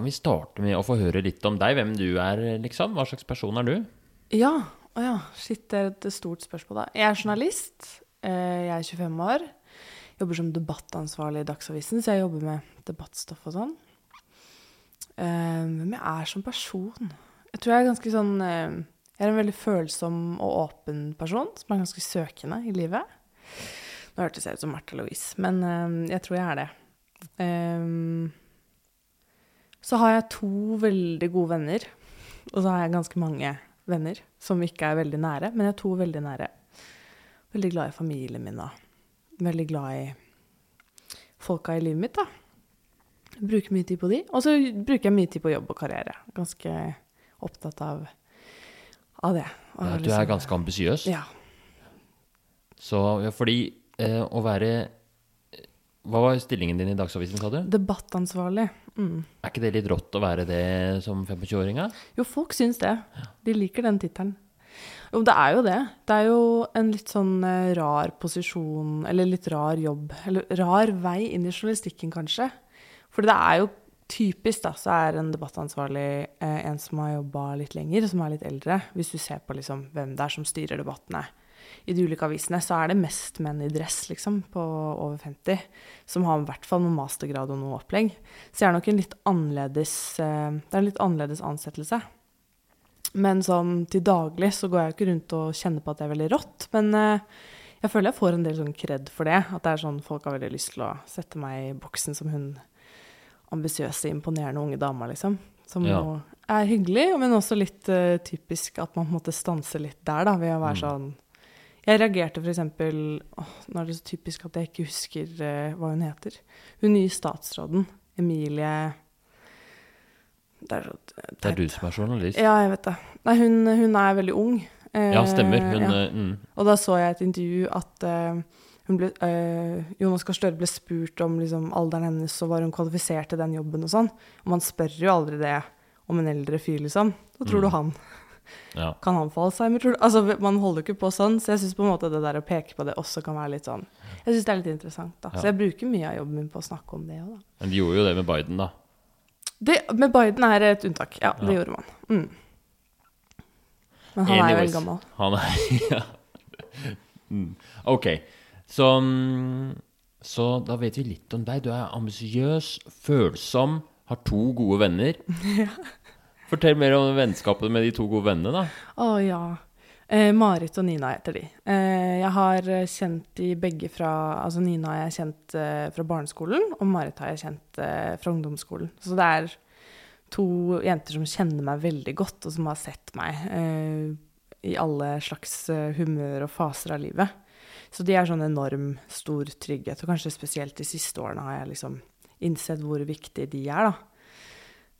kan vi starte med å få høre litt om deg? Hvem du er, liksom? Hva slags person er du? Ja. Å ja. Shit, det er et stort spørsmål, da. Jeg er journalist. Eh, Jeg er 25 år. Jobber som debattansvarlig i Dagsavisen, så jeg jobber med debattstoff og sånn. Eh, Hvem jeg er som person? Jeg tror jeg er ganske sånn eh, Jeg er en veldig følsom og åpen person som er ganske søkende i livet. Nå hørtes jeg ut som Märtha Louise, men jeg tror jeg er det. Eh, Så har jeg to veldig gode venner, og så har jeg ganske mange venner som ikke er veldig nære, men jeg er to veldig nære. Veldig glad i familien min og veldig glad i folka i livet mitt, da. Bruker mye tid på de. Og så bruker jeg mye tid på jobb og karriere. Ganske opptatt av, av det. Og Ja, du liksom- er ganske ambisiøs. Ja. Så ja, fordi eh, å være Hva var stillingen din i Dagsavisen, sa du? Debattansvarlig. Mm. Er ikke det litt rått å være det som 25-åringa? Jo, folk syns det. De liker den tittelen. Jo, det er jo det. Det er jo en litt sånn eh, rar posisjon, eller litt rar jobb. Eller rar vei inn i journalistikken, kanskje. For det er jo typisk, da, så er en debattansvarlig eh, en som har jobba litt lenger, som er litt eldre. Hvis du ser på liksom hvem det er som styrer debattene i de ulike avisene, så er det mest menn i dress, liksom, på over 50, som har i hvert fall noen mastergrad og noe opplegg. Så det er nok en litt annerledes eh, Det er en litt annerledes ansettelse. Men sånn til daglig så går jeg jo ikke rundt og kjenner på at det er veldig rått. Men eh, jeg føler jeg får en del sånn kred for det. At det er sånn folk har veldig lyst til å sette meg i boksen som hun ambisiøse, imponerende unge dama, liksom. Som Ja. er hyggelig, men også litt uh, typisk at man på en måte stanser litt der, da, ved å være sånn Jeg reagerte eksempel Nå er det så typisk at jeg ikke husker uh, hva hun heter. Hun nye statsråden, Emilie Det er Det er du som er journalist. ja, jeg vet det. Nei, hun, hun er veldig ung. Eh, Ja, stemmer. Hun, ja. eh, mm. Og da så jeg et intervju at uh, ble, uh, Jonas Gahr Støre ble spurt om liksom, alderen hennes og var hun kvalifisert til den jobben og sånn. Og man spør jo aldri det om en eldre fyr, liksom. Da tror Mm. du han? Ja. Kan han få Alzheimer, tror du? Altså, man holder jo ikke på sånn, så jeg syns på en måte det der å peke på det også kan være litt sånn Jeg syns det er litt interessant, da. Ja. Så jeg bruker mye av jobben min på å snakke om det òg, da. Men de gjorde jo det med Biden, da. Det, med Biden er et unntak. Ja, det gjorde man. Mm. Men han er jo en veldig gammel. Han er ja. Mm. Ok, så, mm, så da vet vi litt om deg. Du er ambisiøs, følsom, har to gode venner. Fortell mer om vennskapet med de to gode vennene, da. Å ja. Eh, Marit og Nina heter de. Eh, jeg har kjent de begge fra Altså Nina har jeg kjent eh, fra barneskolen, og Marit har jeg kjent eh, fra ungdomsskolen. Så det er to jenter som kjenner meg veldig godt, og som har sett meg eh, i alle slags eh, humør og faser av livet. Så de er sånn enorm stor trygghet, og kanskje spesielt de siste årene har jeg liksom innsett hvor viktig de er, da.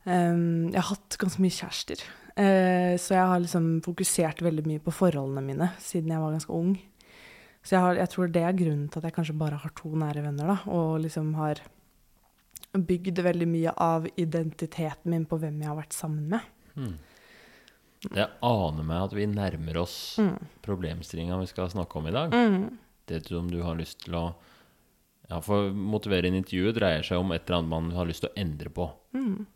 Um, jeg har hatt ganske mye kjærester, Uh, så jeg har liksom fokusert veldig mye på forholdene mine siden jeg var ganske ung. Så jeg, har, jeg tror det er grunnen til at jeg kanskje bare har to nære venner, da, og liksom har bygd veldig mye av identiteten min på hvem jeg har vært sammen med. Hmm. Jeg aner meg at vi nærmer oss Mm. problemstillinga vi skal snakke om i dag. Mm. Det som du har lyst til å ja, For motiverende intervjuet dreier seg om et eller annet man har lyst til å endre på. Mm.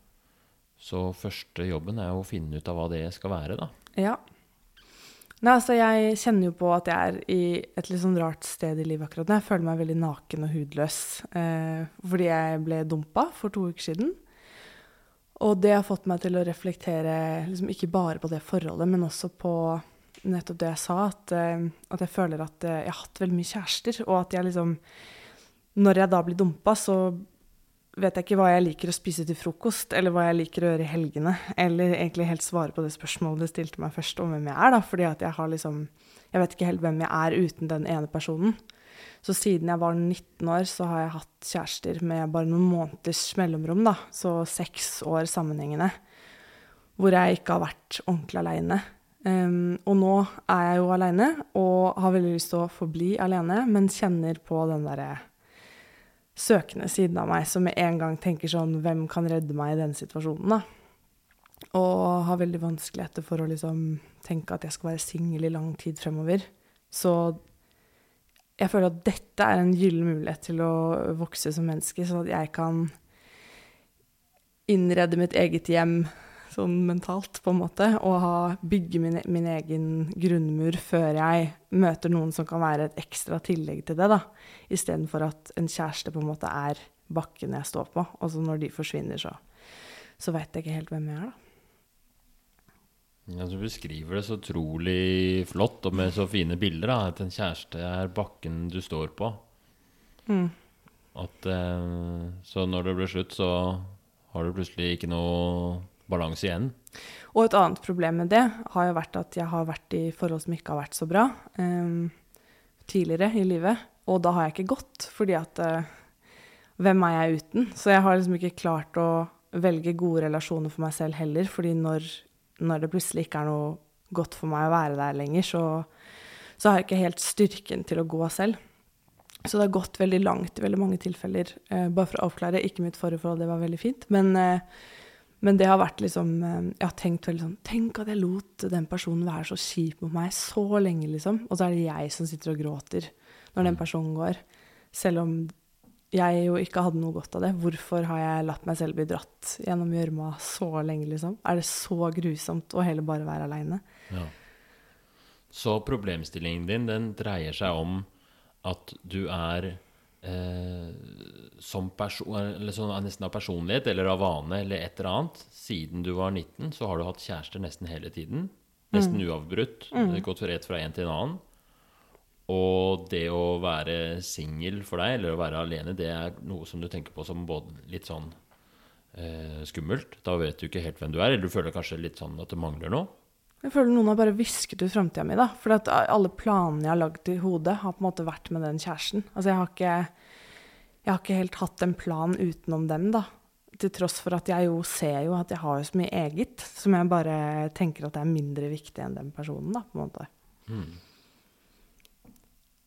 Så første jobben er å finne ut av hva det skal være, da. Ja. Nei, altså jeg kjenner jo på at jeg er i et litt sånn rart sted i livet akkurat nå. Jeg føler meg veldig naken og hudløs eh, fordi jeg ble dumpa for to uker siden. Og det har fått meg til å reflektere liksom ikke bare på det forholdet, men også på nettopp det jeg sa, at, eh, at jeg føler at eh, jeg har hatt veldig mye kjærester, og at jeg liksom Når jeg da blir dumpa, så vet jeg ikke hva jeg liker å spise til frokost, eller hva jeg liker å gjøre i helgene, eller egentlig helt svare på det spørsmålet du stilte meg først om hvem jeg er, da, fordi at jeg har liksom Jeg vet ikke helt hvem jeg er uten den ene personen. Så siden jeg var 19 år, så har jeg hatt kjærester med bare noen måneders mellomrom, da, så seks år sammenhengende, hvor jeg ikke har vært ordentlig aleine. Um, og nå er jeg jo aleine og har veldig lyst til å forbli alene, men kjenner på den derre søkende siden av meg som med en gang tenker sånn Hvem kan redde meg i denne situasjonen, da? Og har veldig vanskeligheter for å liksom tenke at jeg skal være singel i lang tid fremover. Så jeg føler at dette er en gyllen mulighet til å vokse som menneske, sånn at jeg kan innrede mitt eget hjem sånn mentalt, på en måte, og ha, bygge min, min, egen grunnmur før jeg møter noen som kan være et ekstra tillegg til det, da. Istedenfor at en kjæreste på en måte er bakken jeg står på, og så når de forsvinner, så, så veit jeg ikke helt hvem jeg er, da. Ja, Du beskriver det så utrolig flott og med så fine bilder. da, At en kjæreste er bakken du står på. Mm. At, eh, så når det blir slutt, så har du plutselig ikke noe balanse igjen. Og et annet problem med det har jo vært at jeg har vært i forhold som ikke har vært så bra um, tidligere i livet. Og da har jeg ikke gått, fordi at uh, Hvem er jeg uten? Så jeg har liksom ikke klart å velge gode relasjoner for meg selv heller, fordi når, når det plutselig ikke er noe godt for meg å være der lenger, så, så har jeg ikke helt styrken til å gå selv. Så det har gått veldig langt i veldig mange tilfeller. Uh, bare for å avklare, ikke mitt forrige forhold, det var veldig fint. Men uh, men det har vært liksom eh, Jeg har tenkt veldig sånn Tenk at jeg lot den personen være så kjip mot meg så lenge, liksom. Og så er det jeg som sitter og gråter når den mm. personen går. Selv om jeg jo ikke hadde noe godt av det. Hvorfor har jeg latt meg selv bli dratt gjennom gjørma så lenge, liksom? Er det så grusomt å heller bare være aleine? Ja. Så problemstillingen din, den dreier seg om at du er som person, eller sånn, nesten av personlighet eller av vane eller et eller annet Siden du var 19, så har du hatt kjærester nesten hele tiden. Nesten mm. uavbrutt. Mm. Gått rett fra en til en annen. Og det å være singel for deg, eller å være alene, det er noe som du tenker på som både litt sånn eh, skummelt. Da vet du ikke helt hvem du er, eller du føler kanskje litt sånn at det mangler noe. Jeg føler noen har bare visket ut framtida mi. For alle planene jeg har lagd i hodet, har på en måte vært med den kjæresten. Altså, jeg har ikke, jeg har ikke helt hatt en plan utenom dem, da. Til tross for at jeg jo ser jo at jeg har så mye eget, som jeg bare tenker at det er mindre viktig enn den personen, da, på en måte. Mm.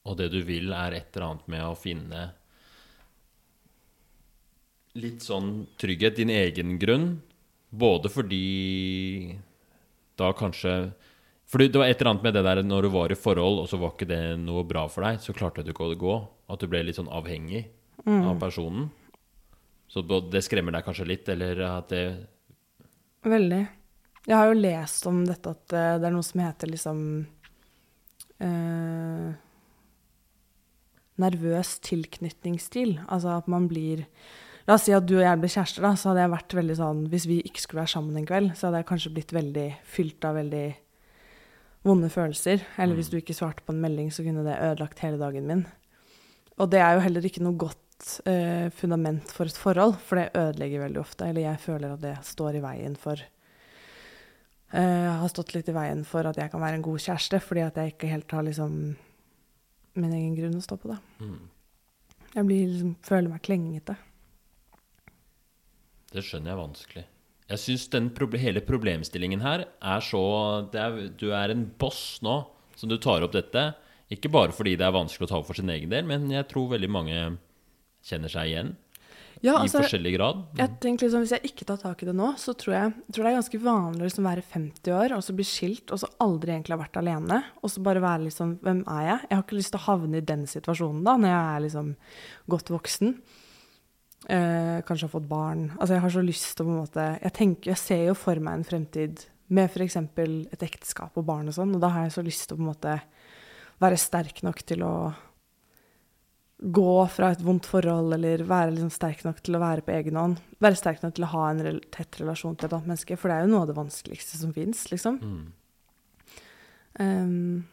Og det du vil, er et eller annet med å finne litt sånn trygghet, din egen grunn. Både fordi da kanskje For det var et eller annet med det der når du var i forhold, og så var ikke det noe bra for deg, så klarte du ikke å gå. At du ble litt sånn avhengig mm. av personen. Så det skremmer deg kanskje litt, eller at det Veldig. Jeg har jo lest om dette at eh, det er noe som heter liksom eh, Nervøs tilknytningsstil. Altså at man blir La oss si at du og jeg ble kjærester, da, så hadde jeg vært veldig sånn Hvis vi ikke skulle være sammen en kveld, så hadde jeg kanskje blitt veldig fylt av veldig vonde følelser. Eller mm. hvis du ikke svarte på en melding, så kunne det ødelagt hele dagen min. Og det er jo heller ikke noe godt eh, fundament for et forhold, for det ødelegger veldig ofte. Eller jeg føler at det står i veien for eh, Har stått litt i veien for at jeg kan være en god kjæreste, fordi at jeg ikke helt har liksom min egen grunn å stå på det. Mm. Jeg blir, liksom, føler meg klengete. Det skjønner jeg vanskelig. Jeg syns proble hele problemstillingen her er så er, Du er en boss nå som du tar opp dette. Ikke bare fordi det er vanskelig å ta opp for sin egen del, men jeg tror veldig mange kjenner seg igjen. Ja, altså, I forskjellig grad. Mm. Jeg tenker liksom, Hvis jeg ikke tar tak i det nå, så tror jeg, tror det er ganske vanlig å liksom være 50 år og så bli skilt og så aldri egentlig ha vært alene. Og så bare være liksom Hvem er jeg? Jeg har ikke lyst til å havne i den situasjonen da, når jeg er liksom godt voksen. Eh, kanskje har fått barn. Altså jeg har så lyst til å på en måte Jeg tenker, jeg ser jo for meg en fremtid med f.eks. et ekteskap og barn og sånn, og da har jeg så lyst til å på en måte være sterk nok til å gå fra et vondt forhold, eller være liksom sterk nok til å være på egen hånd. Være sterk nok til å ha en rel tett relasjon til et annet menneske, for det er jo noe av det vanskeligste som fins, liksom. Mm. Um,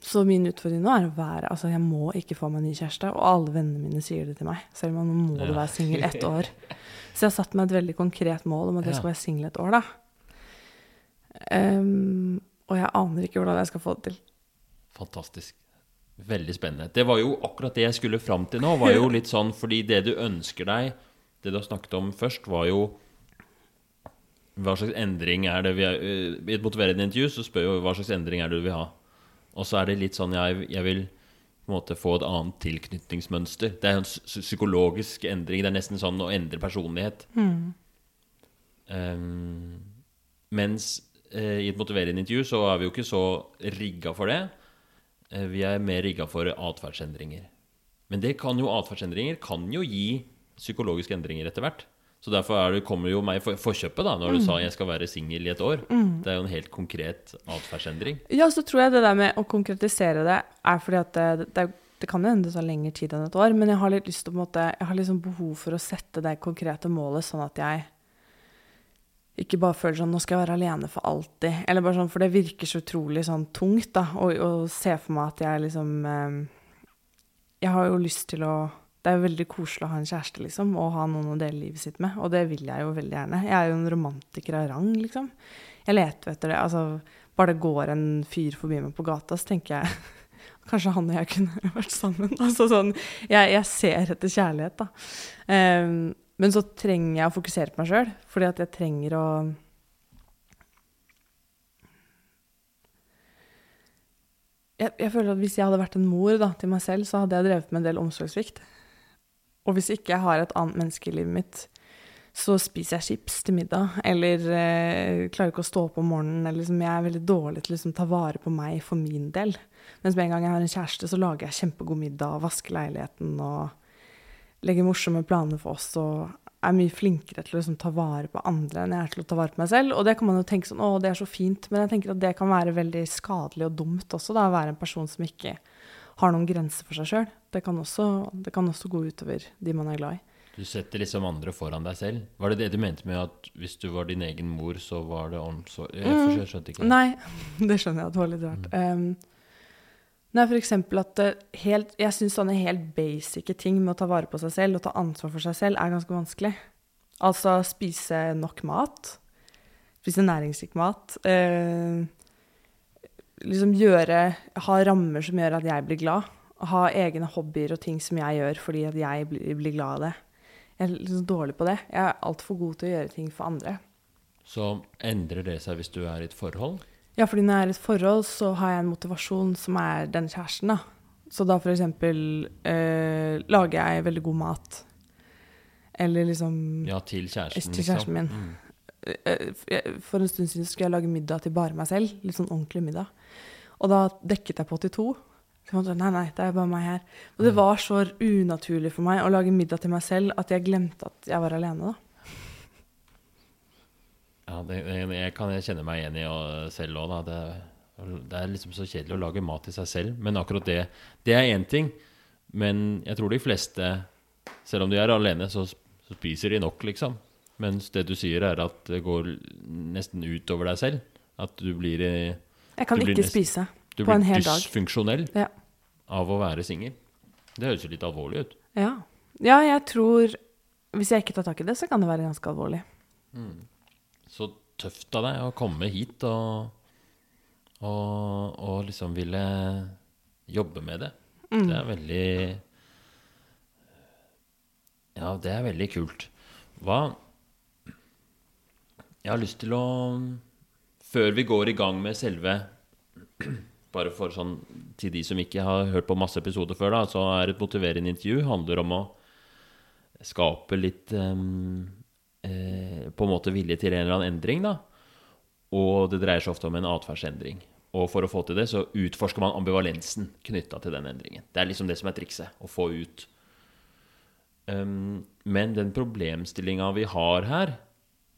så min utfordring nå er å være Altså, jeg må ikke få meg ny kjæreste. Og alle vennene mine sier det til meg. Selv om nå må du være singel ett år. Så jeg har satt meg et veldig konkret mål om at jeg skal være singel et år, da. Um, og jeg aner ikke hvordan jeg skal få det til. Fantastisk. Veldig spennende. Det var jo akkurat det jeg skulle fram til nå. var jo litt sånn, fordi det du ønsker deg, det du har snakket om først, var jo hva slags endring er det vi er, I et motiverende intervju så spør jo hva slags endring er det du vil ha. Og så er det litt sånn jeg, jeg vil på en måte få et annet tilknytningsmønster. Det er en psykologisk endring. Det er nesten sånn å endre personlighet. Mm. Um, mens uh, i et motiverende intervju så er vi jo ikke så rigga for det. Uh, vi er mer rigga for atferdsendringer. Men det kan jo atferdsendringer kan jo gi psykologiske endringer etter hvert. Så derfor er det, kommer jo meg i for, forkjøpet da, når du sa jeg skal være singel i et år. Det er jo en helt konkret atferdsendring. Ja, så tror jeg det der med å konkretisere det er fordi at det, det, det kan hende det tar lengre tid enn et år, men jeg har litt lyst til å måte, jeg har liksom behov for å sette det konkrete målet sånn at jeg ikke bare føler sånn nå skal jeg være alene for alltid. Eller bare sånn, For det virker så utrolig sånn tungt da, å, å se for meg at jeg liksom eh, Jeg har jo lyst til å Det er veldig koselig å ha en kjæreste, liksom, og ha noen å dele livet sitt med. Og det vil jeg jo veldig gjerne. Jeg er jo en romantiker av rang, liksom. Jeg leter etter det. Altså, bare det går en fyr forbi meg på gata, så tenker jeg Kanskje han og jeg kunne vært sammen. Altså sånn Jeg, jeg ser etter kjærlighet, da. Um, men så trenger jeg å fokusere på meg sjøl, fordi at jeg trenger å jeg, jeg, føler at Hvis jeg hadde vært en mor da, til meg selv, så hadde jeg drevet med en del omsorgssvikt. Og hvis ikke jeg har et annet menneske i livet mitt, så spiser jeg chips til middag. Eller eh, klarer ikke å stå opp om morgenen. Eller liksom, jeg er veldig dårlig til å liksom, ta vare på meg for min del. Mens med en gang jeg har en kjæreste, så lager jeg kjempegod middag og vasker leiligheten og legger morsomme planer for oss. og er mye flinkere til å liksom, ta vare på andre enn jeg er til å ta vare på meg selv. Og det kan man jo tenke sånn, å, det er så fint, men jeg tenker at det kan være veldig skadelig og dumt også, da, å være en person som ikke har noen grenser for seg sjøl. Det, det kan også gå utover de man er glad i. Du setter liksom andre foran deg selv. Var det det du mente med at hvis du var din egen mor, så var det omsorg Jeg Mm. jeg skjønte ikke. Nei, det skjønner jeg at det var litt rart. Um, nei, for eksempel at helt, jeg syns sånne helt basice ting med å ta vare på seg selv og ta ansvar for seg selv er ganske vanskelig. Altså spise nok mat. Spise næringsrik mat. Eh, liksom gjøre Ha rammer som gjør at jeg blir glad. Ha egne hobbyer og ting som jeg gjør fordi at jeg blir, blir glad av det. Jeg er liksom dårlig på det. Jeg er altfor god til å gjøre ting for andre. Så endrer det seg hvis du er i et forhold? Ja, fordi når jeg er i et forhold, så har jeg en motivasjon som er den kjæresten, da. Så da for eksempel eh, lager jeg veldig god mat. Eller liksom Ja, til kjæresten, Til kjæresten min. Mm. Eh, eh, For en stund siden skulle jeg lage middag til bare meg selv. Litt sånn ordentlig middag. Og da dekket jeg på til to. Så jeg nei, nei, det er bare meg her. Og det var så unaturlig for meg å lage middag til meg selv at jeg glemte at jeg var alene, da. Ja, det, det jeg kan jeg kjenne meg igjen i selv òg, da. Det, det er liksom så kjedelig å lage mat til seg selv. Men akkurat det Det er én ting. Men jeg tror de fleste, selv om de er alene, så, så spiser de nok, liksom. Mens det du sier, er at det går nesten utover deg selv. At du blir, eh, Jeg kan blir ikke nesten- spise på en hel dag. Du blir dysfunksjonell Ja. av å være singel. Det høres jo litt alvorlig ut. Ja. ja, jeg tror Hvis jeg ikke tar tak i det, så kan det være ganske alvorlig. Så tøft av deg å komme hit og, og, og liksom ville jobbe med det. Mm. Det er veldig Ja, det er veldig kult. Hva Jeg har lyst til å Før vi går i gang med selve Bare for sånn til de som ikke har hørt på masse episoder før, da, så er et motiverende intervju handler om å skape litt um, eh, På en måte vilje til en eller annen endring, da. Og det dreier seg ofte om en atferdsendring. Og for å få til det, så utforsker man ambivalensen knytta til den endringen. Det er liksom det som er trikset. Å få ut um, Men den problemstillinga vi har her,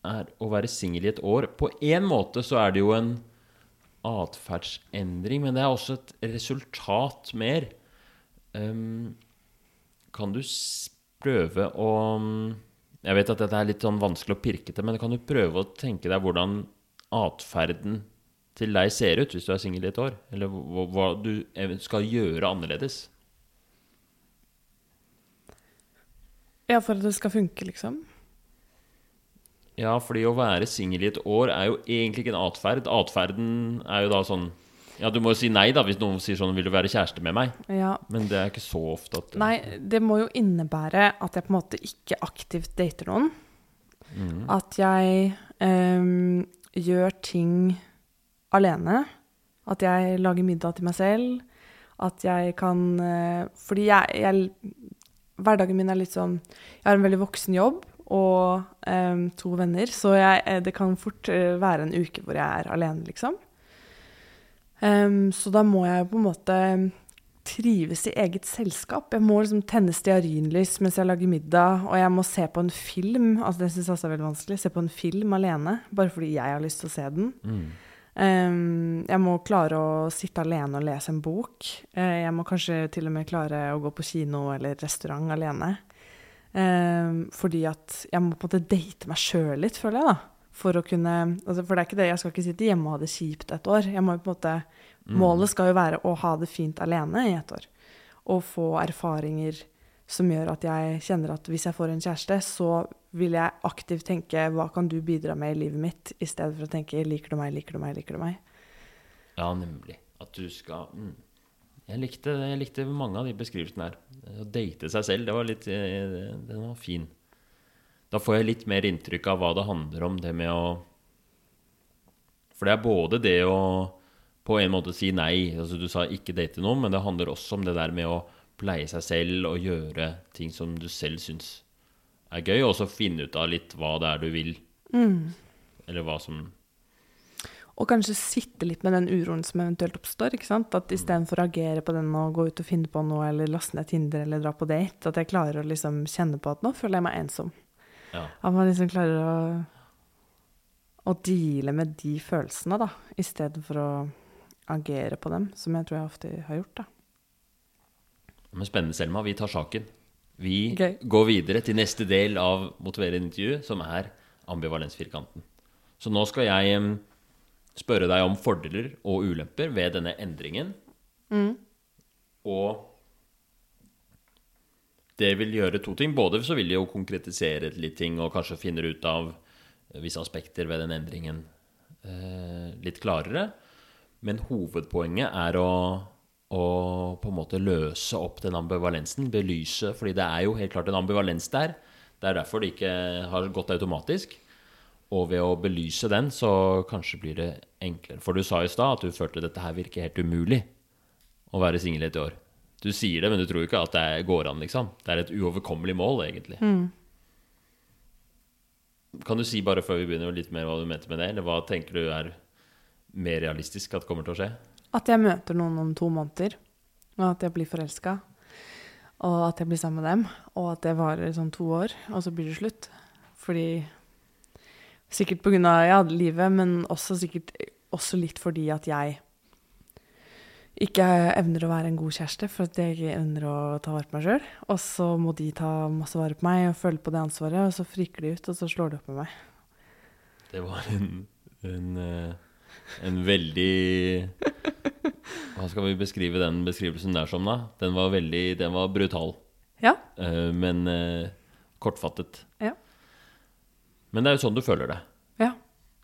er å være singel i et år. På én måte så er det jo en atferdsendring, men det er også et resultat mer. Um, kan du prøve å Jeg vet at dette er litt sånn vanskelig å pirke til, men kan du prøve å tenke deg hvordan atferden til deg ser ut hvis du er singel i et år? Eller hva, hva du skal gjøre annerledes? Ja, for at det skal funke, liksom. Ja, fordi å være singel i et år er jo egentlig ikke en atferd. Atferden er jo da sånn Ja, du må jo si nei da hvis noen sier sånn 'Vil du være kjæreste med meg?' Ja. Men det er ikke så ofte at Nei, det må jo innebære at jeg på en måte ikke aktivt dater noen. Mm. At jeg um, gjør ting alene. At jeg lager middag til meg selv. At jeg kan eh, Fordi jeg, jeg Hverdagen min er litt sånn Jeg har en veldig voksen jobb og um, to venner, så jeg, eh, det kan fort eh, være en uke hvor jeg er alene, liksom. Um, så da må jeg på en måte trives i eget selskap. Jeg må liksom tenne stearinlys mens jeg lager middag, og jeg må se på en film. Altså, det syns jeg også er veldig vanskelig. Se på en film alene, bare fordi jeg har lyst til å se den. Mm. Um, jeg må klare å sitte alene og lese en bok. Uh, jeg må kanskje til og med klare å gå på kino eller restaurant alene. Um, fordi at jeg må på en måte date meg sjøl litt, føler jeg, da. For å kunne altså For det er ikke det, jeg skal ikke sitte hjemme og ha det kjipt et år. Jeg må jo på en måte Mm. Målet skal jo være å ha det fint alene i et år. Og få erfaringer som gjør at jeg kjenner at hvis jeg får en kjæreste, så vil jeg aktivt tenke hva kan du bidra med i livet mitt, i stedet for å tenke liker du meg, liker du meg, liker du meg. Ja, nemlig. At du skal mm. Jeg, likte, jeg likte mange av de beskrivelsene her. Å date seg selv, det var litt eh, Den var fin. Da får jeg litt mer inntrykk av hva det handler om, det med å For det er både det å på en måte si nei. Altså, du sa ikke date noen, men det handler også om det der med å pleie seg selv og gjøre ting som du selv syns er gøy, og så finne ut av litt hva det er du vil. Mm. Eller hva som Og kanskje sitte litt med den uroen som eventuelt oppstår. ikke sant? At istedenfor å agere på den og gå ut og finne på noe, eller laste ned Tinder eller dra på date, at jeg klarer å liksom kjenne på at nå føler jeg meg ensom. Ja. At man liksom klarer å, å deale med de følelsene, da, istedenfor å agere på dem, som jeg tror jeg ofte har gjort. da. Men spennende, Selma. Vi tar saken. Vi Gøy. går videre til neste del av motiverende intervju, som er ambivalensfirkanten. Så nå skal jeg spørre deg om fordeler og ulemper ved denne endringen. Mm. Og det vil gjøre to ting. Både så vil det jo konkretisere litt ting og kanskje finner ut av visse aspekter ved den endringen eh, litt klarere. Men hovedpoenget er å, å på en måte løse opp den ambivalensen, belyse. fordi det er jo helt klart en ambivalens der. Det er derfor det ikke har gått automatisk. Og ved å belyse den, så kanskje blir det enklere. For du sa i stad at du følte dette her virker helt umulig å være singel et år. Du sier det, men du tror ikke at det går an, liksom. Det er et uoverkommelig mål, egentlig. Kan du si bare før vi begynner litt mer hva du mente med det? Eller hva tenker du er mer realistisk at kommer til å skje? At jeg møter noen om to måneder, og at jeg blir forelska. Og at jeg blir sammen med dem, og at det varer sånn to år, og så blir det slutt. Fordi Sikkert pga. Ja, livet, men også sikkert også litt fordi at jeg ikke evner å være en god kjæreste, for at jeg ikke evner å ta vare på meg sjøl. Og så må de ta masse vare på meg og føle på det ansvaret, og så friker de ut, og så slår de opp med meg. Det var en, en, eh, en veldig Hva skal vi beskrive den beskrivelsen der som, da? Den var veldig Den var brutal. Ja. eh, Men eh, kortfattet. Ja. Men det er jo sånn du føler det. Ja.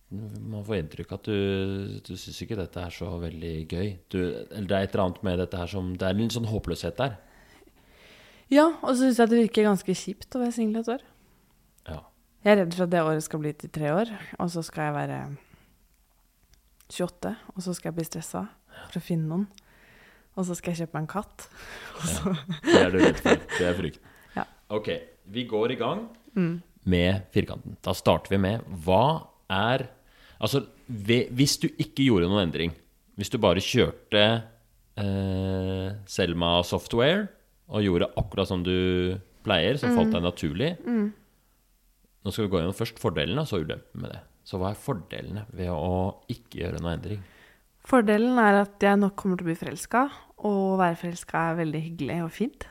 Man får inntrykk at du, du syns ikke dette er så veldig gøy. Du, eller det er et eller annet med dette her som Det er en sånn håpløshet der. ja og så syns jeg det virker ganske kjipt å være singel et år. Ja. Jeg er redd for at det året skal bli til tre år, og så skal jeg være 28, og så skal jeg bli stressa for å finne noen. Og så skal jeg kjøpe meg en katt. Så, Det er du redd for. Det er frykten. Ja. Ok, vi går i gang mm. Med firkanten. Da starter vi med hva er Altså, hvis du ikke gjorde noen endring, hvis du bare kjørte eh, Selma Software og gjorde akkurat som du pleier, som falt deg naturlig Mm. Nå skal vi gå gjennom først fordelene, og så ulempene med det. Så hva er fordelene ved å ikke gjøre noe endring? Fordelen er at jeg nok kommer til å bli forelska, og å være forelska er veldig hyggelig og fint.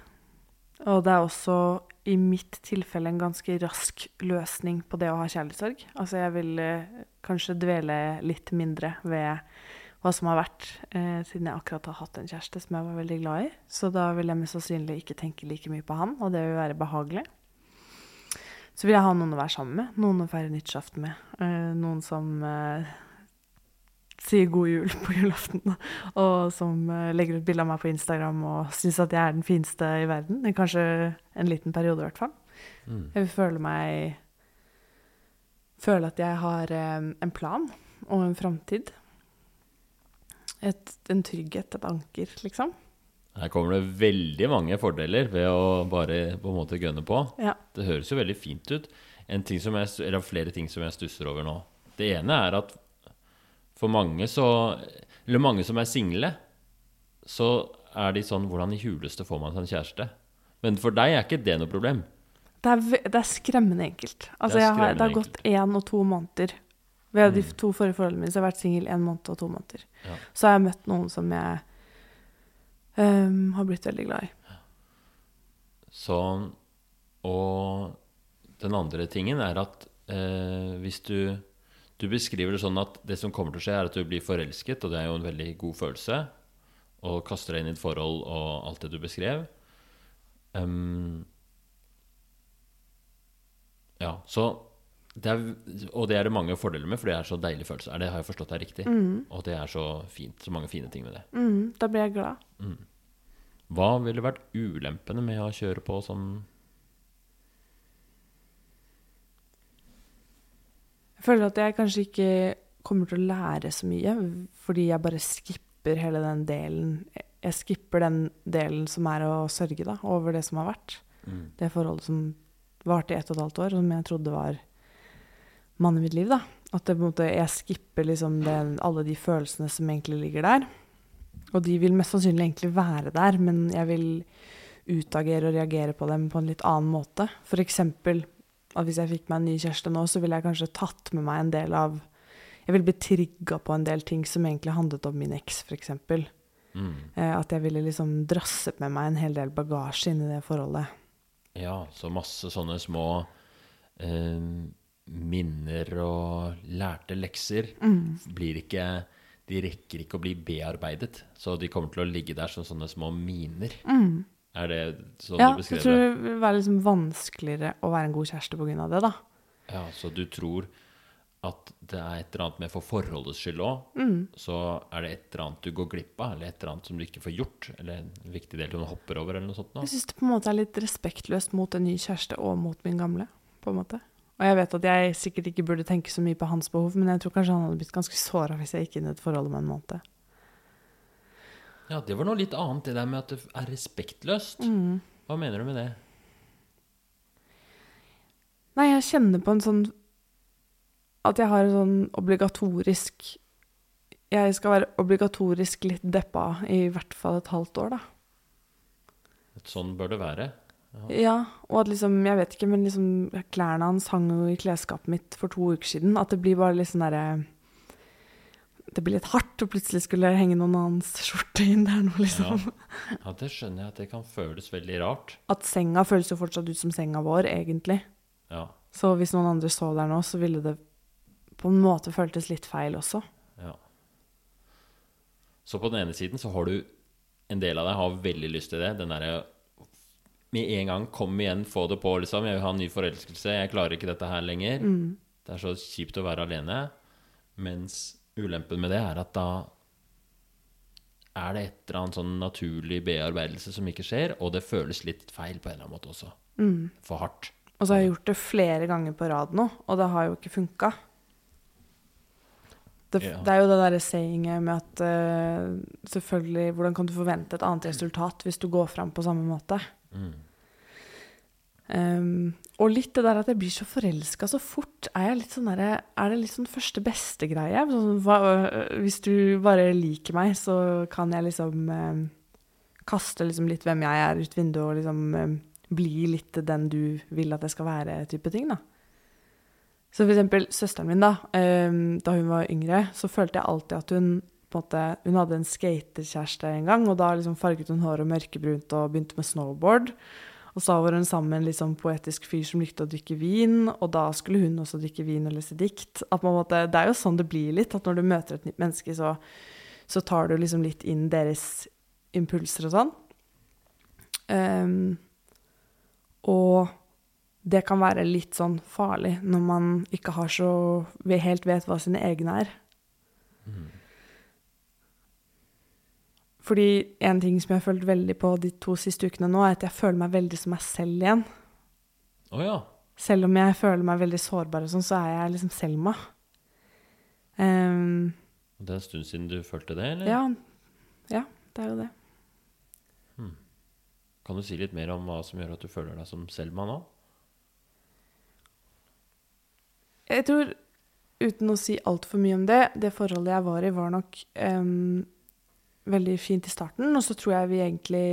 Og det er også i mitt tilfelle en ganske rask løsning på det å ha kjærlighetssorg. Altså jeg vil eh, kanskje dvele litt mindre ved hva som har vært, eh, siden jeg akkurat har hatt en kjæreste som jeg var veldig glad i. Så da vil jeg mest sannsynlig ikke tenke like mye på han, og det vil være behagelig. Så vil jeg ha noen å være sammen med, noen å feire nyttårsaften med. Eh, noen som eh, sier god jul på julaften, og som eh, legger ut bilde av meg på Instagram og syns at jeg er den fineste i verden. I Kanskje en liten periode, i hvert fall. Mm. Jeg vil føle meg Føle at jeg har eh, en plan og en framtid. En trygghet, et anker, liksom. Her kommer det veldig mange fordeler ved å bare på en måte gønne på. Ja. Det høres jo veldig fint ut. En ting som jeg, eller flere ting som jeg stusser over nå. Det ene er at for mange så Eller mange som er single, så er de sånn Hvordan i huleste får man seg en kjæreste? Men for deg er ikke det noe problem. Det er, det er skremmende enkelt. Altså, Det er jeg har, det har gått én og to måneder. Ved de Mm. to forrige forholdene mine så har jeg vært singel én måned og to måneder. Ja. Så har jeg møtt noen som jeg um, har blitt veldig glad i. Så Og den andre tingen er at eh, hvis du Du beskriver det sånn at det som kommer til å skje, er at du blir forelsket, og det er jo en veldig god følelse, og kaster deg inn i et forhold og alt det du beskrev. Um, ja, så det er, Og det er det mange fordeler med, for det er så deilig følelse. Er det, har jeg forstått deg riktig? Mm. Og det er så fint. Så mange fine ting med det. Mm, da blir jeg glad. Hva ville vært ulempene med å kjøre på som Jeg føler at jeg kanskje ikke kommer til å lære så mye, fordi jeg bare skipper hele den delen. Jeg skipper den delen som er å sørge da, over det som har vært. Det forholdet som varte i ett og et halvt år, som jeg trodde var mannen i mitt liv. da. At det, måte, jeg skipper liksom den, alle de følelsene som egentlig ligger der. Og de vil mest sannsynlig egentlig være der, men jeg vil utagere og reagere på dem på en litt annen måte. For eksempel at hvis jeg fikk meg en ny kjæreste nå, så ville jeg kanskje tatt med meg en del av Jeg ville blitt trigga på en del ting som egentlig handlet om min eks, f.eks. mm. Eh, at jeg ville liksom drasset med meg en hel del bagasje inn i det forholdet. Ja, så masse sånne små eh, minner og lærte lekser blir ikke De rekker ikke å bli bearbeidet, så de kommer til å ligge der som sånne små miner. Er det sånn ja, du jeg tror det? det vil være liksom vanskeligere å være en god kjæreste pga. det, da. Ja, så du tror at det er et eller annet med for forholdets skyld òg, Mm. så er det et eller annet du går glipp av, eller et eller annet som du ikke får gjort, eller en viktig del du hopper over, eller noe sånt. Nå. Jeg syns det på en måte er litt respektløst mot en ny kjæreste og mot min gamle. på en måte. Og jeg vet at jeg sikkert ikke burde tenke så mye på hans behov, men jeg tror kanskje han hadde blitt ganske såra hvis jeg gikk inn i et forhold om en måned. Ja, det var noe litt annet, det der med at det er respektløst. Mm. Hva mener du med det? Nei, jeg kjenner på en sånn At jeg har en sånn obligatorisk Jeg skal være obligatorisk litt deppa i hvert fall et halvt år, da. Et sånn bør det være. Ja, og at liksom, jeg vet ikke, men liksom klærne hans hang jo i klesskapet mitt for to uker siden. At det blir bare litt sånn derre Det blir litt hardt, og plutselig skulle det henge noen annens skjorte inn der nå, liksom. Ja, det skjønner jeg at det kan føles veldig rart. At senga føles jo fortsatt ut som senga vår, egentlig. Ja, Så hvis noen andre så der nå, så ville det på en måte føltes litt feil også. ja. Så på den ene siden så har du en del av deg har veldig lyst til det. Den derre med en gang kom igjen, få det på, liksom. Jeg vil ha en ny forelskelse. Jeg klarer ikke dette her lenger. Det er så kjipt å være alene. Mens ulempen med det er at da er det et eller annet sånn naturlig bearbeidelse som ikke skjer, og det føles litt feil på en eller annen måte også. For hardt. Og så har jeg gjort det flere ganger på rad nå, og det har jo ikke funka. Det, Ja. det er jo det derre sayinget med at uh, selvfølgelig Hvordan kan du forvente et annet resultat hvis du går fram på samme måte? Mm. Um, og litt det der at jeg blir så forelska så fort. Er, jeg litt sånn der, er det litt sånn første beste greie? Sånn, hvis du bare liker meg, så kan jeg liksom eh, kaste liksom litt hvem jeg er ut vinduet og liksom eh, bli litt den du vil at jeg skal være, type ting, da. Så for eksempel søsteren min, da. da hun var yngre, så følte jeg alltid at hun på en måte, Hun hadde en skaterkjæreste en gang, og da liksom farget hun håret mørkebrunt og begynte med snowboard. Og så var hun sammen med en litt sånn poetisk fyr som likte å drikke vin, og da skulle hun også drikke vin og lese dikt. En det er jo sånn det blir litt, at når du møter et nytt menneske, så, så tar du liksom litt inn deres impulser og sånn. Um, og det kan være litt sånn farlig når man ikke har så helt vet hva sine egne er. Fordi en ting som jeg har følt veldig på de to siste ukene nå, er at jeg føler meg veldig som meg selv igjen. Oh, ja. Selv om jeg føler meg veldig sårbar og sånn, så er jeg liksom Selma. Um, Det er en stund siden du følte det, eller? ja, ja, det er jo det. Kan du si litt mer om hva som gjør at du føler deg som Selma nå? Jeg tror, uten å si altfor mye om det, det forholdet jeg var i, var nok ehm, veldig fint i starten, og så tror jeg vi egentlig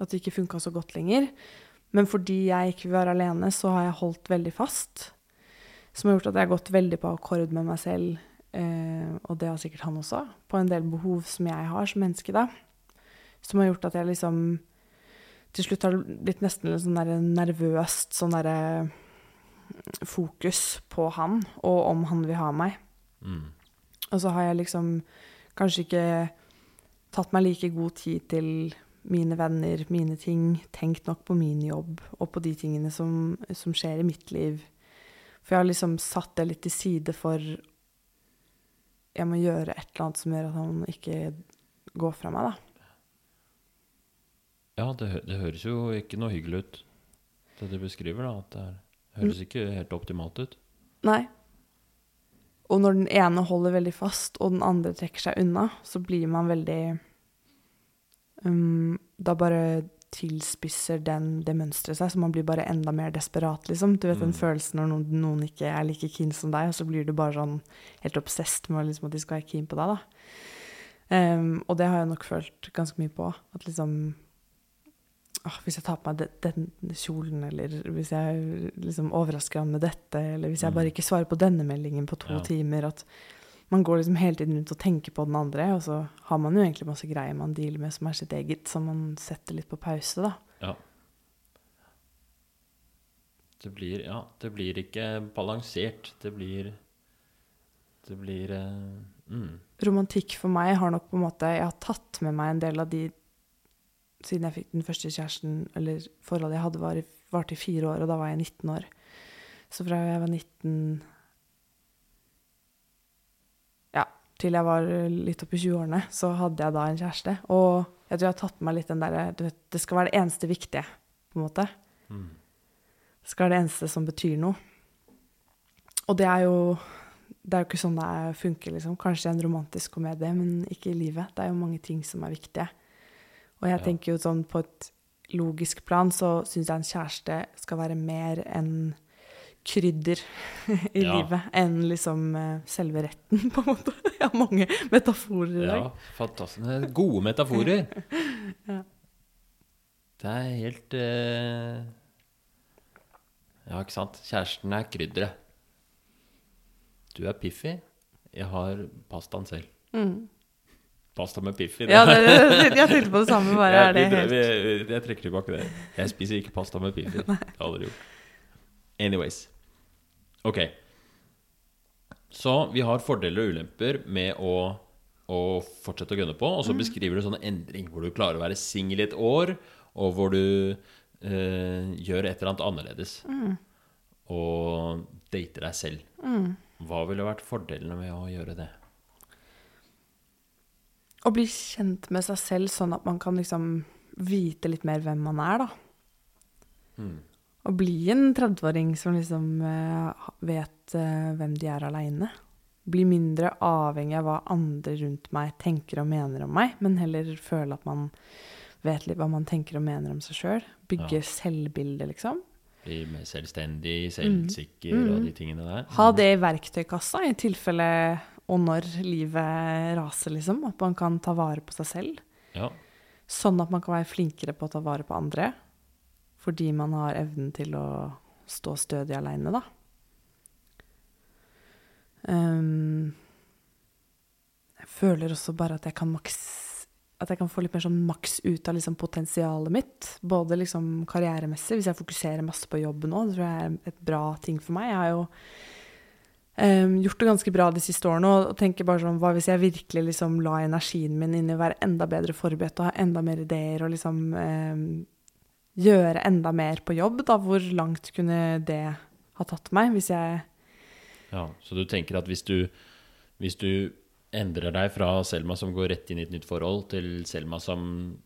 at det ikke funka så godt lenger. Men fordi jeg ikke vil være alene, så har jeg holdt veldig fast. Som har gjort at jeg har gått veldig på akkord med meg selv, eh, og det har sikkert han også, på en del behov som jeg har som menneske, da. Som har gjort at jeg liksom Til slutt har det blitt nesten litt sånn der nervøst sånn derre fokus på han, og om han vil ha meg. Mm. Og så har jeg liksom kanskje ikke tatt meg like god tid til mine venner, mine ting, tenkt nok på min jobb og på de tingene som, som skjer i mitt liv. For jeg har liksom satt det litt til side for jeg må gjøre et eller annet som gjør at han ikke går fra meg, da. Ja, det, det høres jo ikke noe hyggelig ut, det du beskriver. da, at Det er, høres ikke helt optimalt ut. Nei. Og når den ene holder veldig fast, og den andre trekker seg unna, så blir man veldig um, Da bare tilspisser den, det mønsteret seg, så man blir bare enda mer desperat, liksom. Du vet den Mm. følelsen når noen, noen ikke er like keen som deg, og så blir du bare sånn helt obsesst med liksom, at de skal være keen på deg, da. Um, og det har jeg nok følt ganske mye på. At liksom åh, Hvis jeg tar på meg de, den kjolen, eller hvis jeg liksom overrasker han med dette, eller hvis jeg Mm. bare ikke svarer på denne meldingen på to Ja. timer At man går liksom hele tiden rundt og tenker på den andre, og så har man jo egentlig masse greier man dealer med som er sitt eget, som man setter litt på pause, da. Ja. Det blir, ja, det blir ikke balansert. Det blir Det blir uh, mm. Romantikk for meg har nok på en måte Jeg har tatt med meg en del av de Siden jeg fikk den første kjæresten, eller forholdet jeg hadde, var varte i fire år, og da var jeg 19 år. Så fra jeg var 19 Ja, til jeg var litt oppi 20-årene, så hadde jeg da en kjæreste. Og jeg tror jeg har tatt med meg litt den derre det skal være det eneste viktige, på en måte. Mm. Det skal være det eneste som betyr noe. Og det er jo det er jo ikke sånn det er- funker, liksom. Kanskje en romantisk komedie, men ikke i livet. Det er jo mange ting som er viktige. Og jeg Ja. tenker jo sånn på et logisk plan så syns jeg en kjæreste skal være mer enn krydder i Ja. livet enn liksom eh, selve retten, på en måte. Jeg har mange metaforer i dag. Ja, fantastisk. Gode metaforer. Ja. Det er helt uh... Ja, ikke sant. Kjæresten er krydderet. Du er Piffi. Jeg har pastaen selv. Mm. Pasta med Piffi. Ja, det, jeg tenkte på det samme, bare er det jeg, helt jeg, jeg trekker tilbake det. Jeg spiser ikke pasta med Piffi. Det har jeg aldri gjort. Anyways. Ok. Så vi har fordeler og ulemper med å, å fortsette å gønne på. Og så beskriver du sånne endring hvor du klarer å være singel i et år, og hvor du eh, gjør et eller annet annerledes. Og dater deg selv. Hva ville vært fordelene med å gjøre det? Å bli kjent med seg selv sånn at man kan liksom vite litt mer hvem man er, da. Mm. Å bli en 30-åring som liksom uh, vet uh, hvem de er aleine. Bli mindre avhengig av hva andre rundt meg tenker og mener om meg, men heller føle at man vet litt hva man tenker og mener om seg sjøl. Bygge Ja. selvbilde, liksom. Bli mer selvstendig, selvsikker Mm. og de tingene der. Ha det i verktøykassa i tilfelle og når livet raser, liksom. At man kan ta vare på seg selv. Ja. Sånn at man kan være flinkere på å ta vare på andre. Fordi man har evnen til å stå stødig aleine, da. Um, jeg føler også bare at jeg kan maks at jeg kan få litt mer sånn maks ut av liksom potensialet mitt. Både liksom karrieremessig, hvis jeg fokuserer masse på jobben nå. Det tror jeg er et bra ting for meg. Jeg har jo um, gjort det ganske bra de siste årene og tenker bare sånn Hva hvis jeg virkelig liksom la energien min inn i å være enda bedre forberedt og ha enda mer ideer og liksom ehm, gjøre enda mer på jobb, da? Hvor langt kunne det ha tatt meg hvis jeg Ja, så du tenker at hvis du, hvis du endrer deg fra Selma som går rett inn i et nytt forhold, til Selma som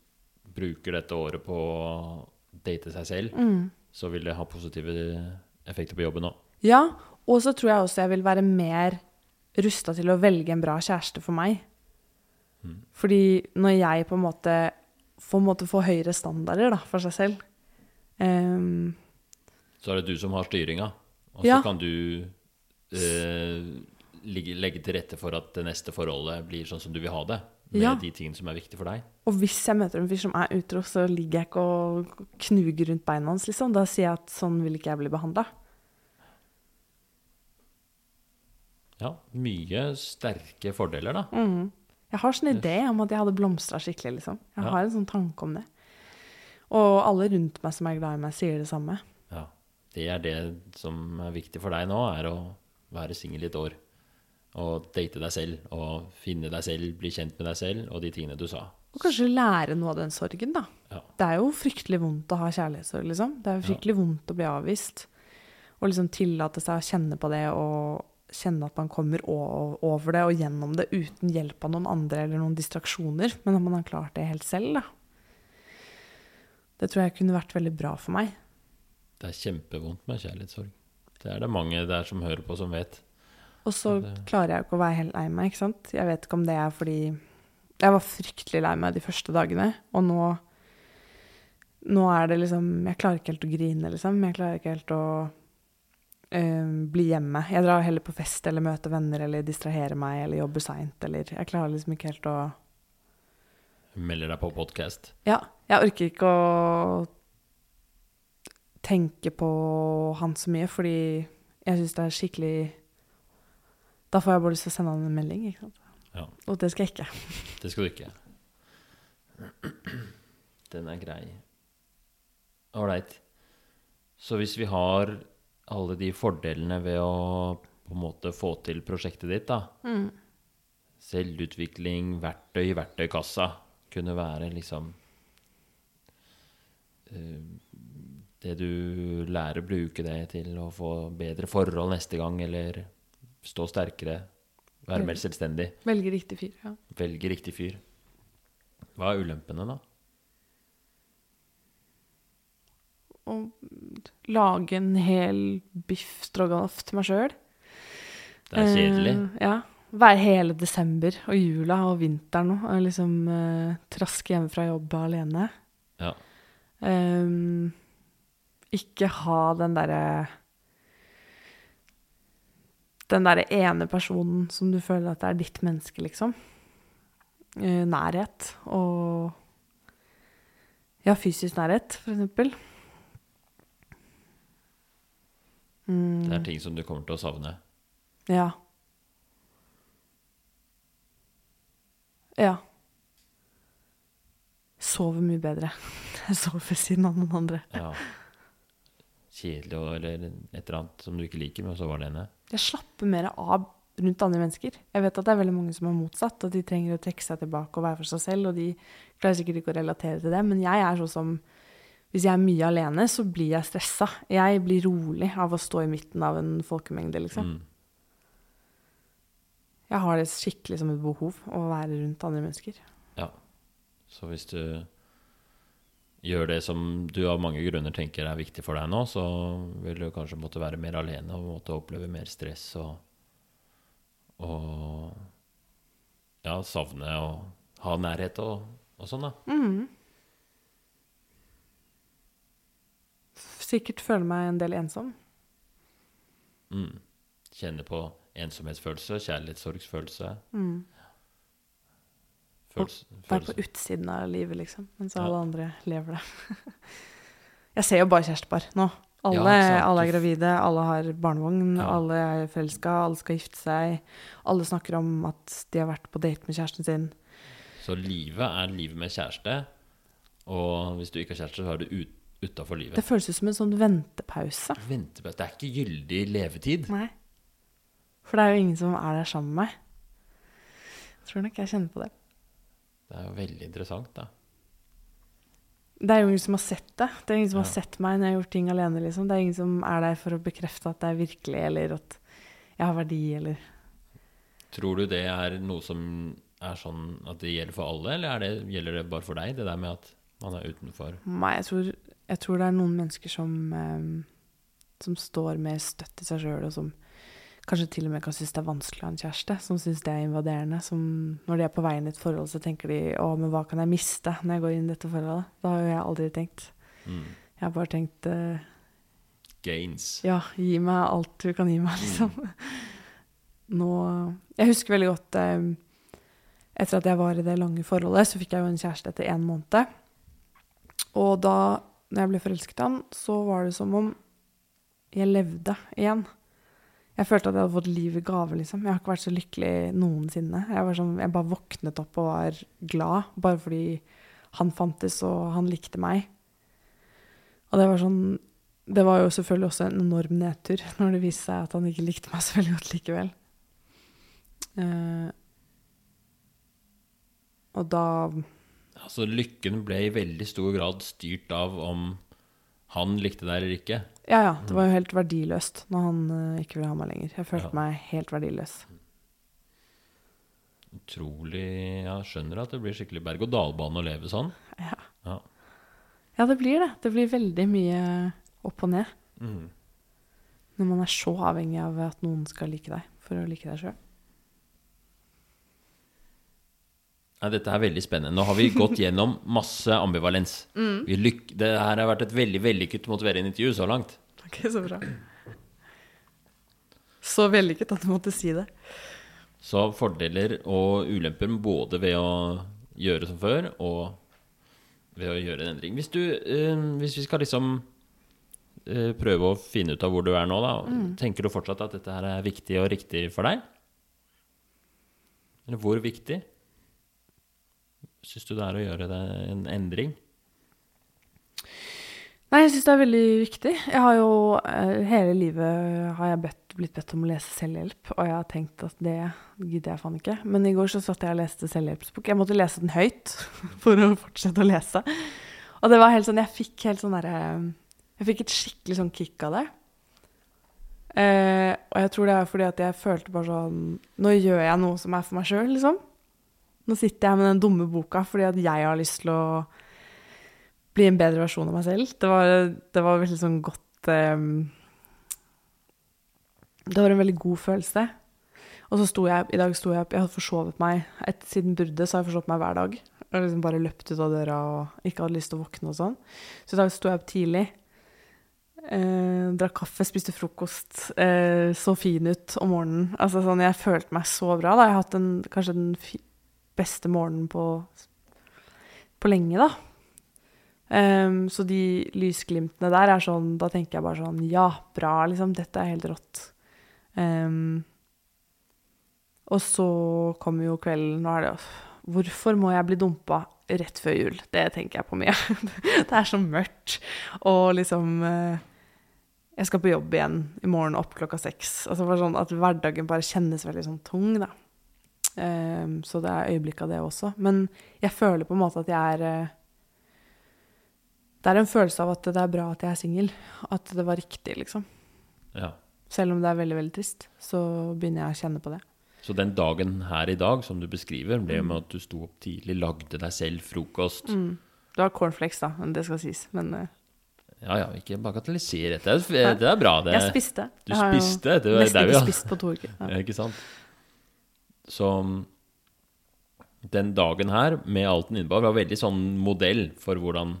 bruker dette året på å date seg selv, mm. så vil det ha positive effekter på jobben òg. Ja, og så tror jeg også jeg vil være mer rusta til å velge en bra kjæreste for meg. Mm. Fordi når jeg på en måte en måte få høyere standarder da, for seg selv Um, Så er det du som har styringa, og så Ja. kan du eh, legge til rette for at det neste forholdet blir sånn som du vil ha det. med Ja. de tingene som er viktige for deg. Og hvis jeg møter en fyr som er utro, så ligger jeg ikke og knuger rundt beina hans, liksom. Da sier jeg at sånn vil ikke jeg bli behandla. Ja, mye sterke fordeler, da. Mm. Jeg har sånn idé om at jeg hadde blomstra skikkelig, liksom. Jeg Ja. har en sånn tanke om det. Og alle rundt meg som er glad i meg, sier det samme. Ja. Det er det som er viktig for deg nå, er å være singel i et år. Og date deg selv, og finne deg selv, bli kjent med deg selv, og de tingene du sa. Og kanskje lære noe av den sorgen, da. Ja. Det er jo fryktelig vondt å ha kjærlighetssorg, liksom. Det er jo fryktelig vondt å bli avvist. Og liksom tillate seg å kjenne på det, og kjenne at man kommer over det og gjennom det uten hjelp av noen andre eller noen distraksjoner, men at man har klart det helt selv, da. Det tror jeg kunne vært veldig bra for meg. Det er kjempevondt med kjærlighetssorg. Det er det mange der som hører på, som vet. Og så Det- klarer jeg jo ikke å være helt lei meg, ikke sant. Jeg vet ikke om det er fordi Jeg var fryktelig lei meg de første dagene, og nå Nå er det liksom Jeg klarer ikke helt å grine, liksom. Jeg klarer ikke helt å eh, bli hjemme. Jeg drar heller på fest eller møter venner eller distraherer meg eller jobber seint eller Jeg klarer liksom ikke helt å Melder deg på podkast. Ja, jeg orker ikke å tenke på han så mye, fordi jeg syns det er skikkelig Da får jeg bare lyst til å sende han en melding, ikke sant. Ja. Og det skal jeg ikke. Det skal du ikke. Den er grei. Ålreit. Så hvis vi har alle de fordelene ved å på en måte få til prosjektet ditt, da Selvutvikling, verktøy verktøykassa kunne være liksom eh, Det du lærer, bruke det til å få bedre forhold neste gang, eller stå sterkere, være mer selvstendig. Velge riktig fyr, ja. Velge riktig fyr. Hva er ulempene, da? Og lage en hel biff stroganoff til meg sjøl. Det er kjedelig. ja. Være hele desember og jula og vinteren og liksom eh, traske hjemme fra jobb alene. Ja. Ehm, ikke ha den derre Den derre ene personen som du føler at det er ditt menneske, liksom. Eh, nærhet og Ja, fysisk nærhet, for eksempel. Mm, Det er ting som du kommer til å savne. ja. Ja. Sover mye bedre. Jeg sover ved siden av noen andre. Ja. Kjedelig eller et eller annet som du ikke liker, men så var det ene. Jeg slapper mer av rundt andre mennesker. Jeg vet at det er veldig mange som er motsatt, og de trenger å trekke seg tilbake og være for seg selv, og de klarer sikkert ikke å relatere til det, men jeg er sånn som hvis jeg er mye alene, så blir jeg stressa. Jeg blir rolig av å stå i midten av en folkemengde, liksom. Mm. Jeg har det skikkelig som et behov å være rundt andre mennesker. Ja. Så hvis du gjør det som du av mange grunner tenker er viktig for deg nå, så vil du kanskje måtte være mer alene og måtte oppleve mer stress og, og ja, savne og ha nærhet og, og sånn, da. Mm. Sikkert føle meg en del ensom. Mm. Kjenne på ensomhetsfølelse, kjærlighetssorgsfølelse. Mm. Følelse, Være på utsiden av livet, liksom, mens Ja. alle andre lever det. jeg ser jo bare kjærestepar nå. Alle, Ja, alle er gravide, alle har barnevogn, Ja. alle er forelska, alle skal gifte seg. Alle snakker om at de har vært på date med kjæresten sin. Så livet er livet med kjæreste, og hvis du ikke har kjæreste, så er du ut, utafor livet. Det føles ut som en sånn ventepause. Ventepause. Det er ikke gyldig levetid. Nei. For det er jo ingen som er der sammen med meg. Jeg tror nok jeg kjenner på det. Det er jo veldig interessant, da. Det er jo ingen som har sett det. Det er ingen som Ja. har sett meg når jeg har gjort ting alene. liksom. Det er ingen som er der for å bekrefte at det er virkelig, eller at jeg har verdi, eller Tror du det er noe som er sånn at det gjelder for alle, eller er det, gjelder det bare for deg, det der med at man er utenfor? Nei, jeg tror, jeg tror det er noen mennesker som, eh, som står mer støtt i seg sjøl, og som kanskje til og med kan synes det er vanskelig å ha en kjæreste. Som syns det er invaderende. Som når de er på vei inn i et forhold, så tenker de å, men hva kan jeg miste når jeg går inn i dette forholdet? Det har jo jeg aldri tenkt. Mm. Jeg har bare tenkt eh, Gains. ja, gi meg alt du kan gi meg, liksom. Nå Jeg husker veldig godt eh, etter at jeg var i det lange forholdet, så fikk jeg jo en kjæreste etter én måned. Og da når jeg ble forelsket i han, så var det som om jeg levde igjen. Jeg følte at jeg hadde fått liv i gave, liksom. Jeg har ikke vært så lykkelig noensinne. Jeg, sånn, jeg bare våknet opp og var glad, bare fordi han fantes og han likte meg. Og det var sånn Det var jo selvfølgelig også en enorm nedtur når det viste seg at han ikke likte meg så veldig godt likevel. Uh, og da Altså, lykken ble i veldig stor grad styrt av om han likte deg eller ikke. Ja, ja. Det var jo helt verdiløst når han uh, ikke ville ha meg lenger. Jeg følte ja. meg helt verdiløs. Utrolig Jeg skjønner at det blir skikkelig berg-og-dal-bane å leve sånn. Ja. ja. ja. det blir det. Det blir veldig mye opp og ned. Mm. Når man er så avhengig av at noen skal like deg for å like deg sjøl. Ja, dette er veldig spennende. Nå har vi gått gjennom masse ambivalens. Mm. det her har vært et veldig vellykket motiverende intervju så langt. Ok, Så bra. Så vellykket at du måtte si det. Så fordeler og ulemper både ved å gjøre som før og ved å gjøre en endring. Hvis, du, øh, hvis vi skal liksom øh, prøve å finne ut av hvor du er nå, da, mm. tenker du fortsatt at dette her er viktig og riktig for deg? Eller hvor viktig? Syns du det er å gjøre det en endring? Nei, jeg syns det er veldig viktig. Jeg har jo eh, Hele livet har jeg bedt, blitt bedt om å lese selvhjelp, og jeg har tenkt at det gidder jeg faen ikke. Men i går så satt jeg og leste selvhjelpsbok. Jeg måtte lese den høyt for å fortsette å lese. Og det var helt sånn Jeg fikk helt sånn derre Jeg fikk et skikkelig sånn kick av det. Eh, og jeg tror det er fordi at jeg følte bare sånn Nå gjør jeg noe som er for meg sjøl, liksom. Nå sitter jeg med den dumme boka fordi at jeg har lyst til å bli en bedre versjon av meg selv. Det var, det var veldig sånn godt um, Det var en veldig god følelse. Og så sto jeg i dag sto jeg opp Jeg hadde forsovet meg. Et, siden bruddet så har jeg forsovet meg hver dag. Har liksom bare løpt ut av døra og ikke hadde lyst til å våkne og sånn. Så i dag sto jeg opp tidlig. Eh, drakk kaffe, spiste frokost. Eh, så fin ut om morgenen. Altså sånn, Jeg følte meg så bra. da. Jeg har hatt en, kanskje den beste morgenen på, på lenge, da. Um, så de lysglimtene der er sånn Da tenker jeg bare sånn Ja, bra, liksom. Dette er helt rått. Um, og så kommer jo kvelden, Nå er det Hvorfor må jeg bli dumpa rett før jul? Det tenker jeg på mye. det er så mørkt. Og liksom uh, Jeg skal på jobb igjen i morgen opp klokka seks. Altså bare sånn At hverdagen bare kjennes veldig sånn tung, da. Um, så det er øyeblikk av det også. Men jeg føler på en måte at jeg er uh, Det er en følelse av at det er bra at jeg er singel. At det var riktig, liksom. Ja. Selv om det er veldig, veldig trist, så begynner jeg å kjenne på det. Så den dagen her i dag, som du beskriver, ble mm. med at du sto opp tidlig, lagde deg selv frokost mm. Det var cornflakes, da, det skal sies, men uh, ja ja, ikke bagatelliser dette. Det er, er bra. Det. Jeg spiste. Du spiste? Det var, nesten ikke spist på to uker. Ja. ikke sant? Så den dagen her, med alt den innebar, var veldig sånn modell for hvordan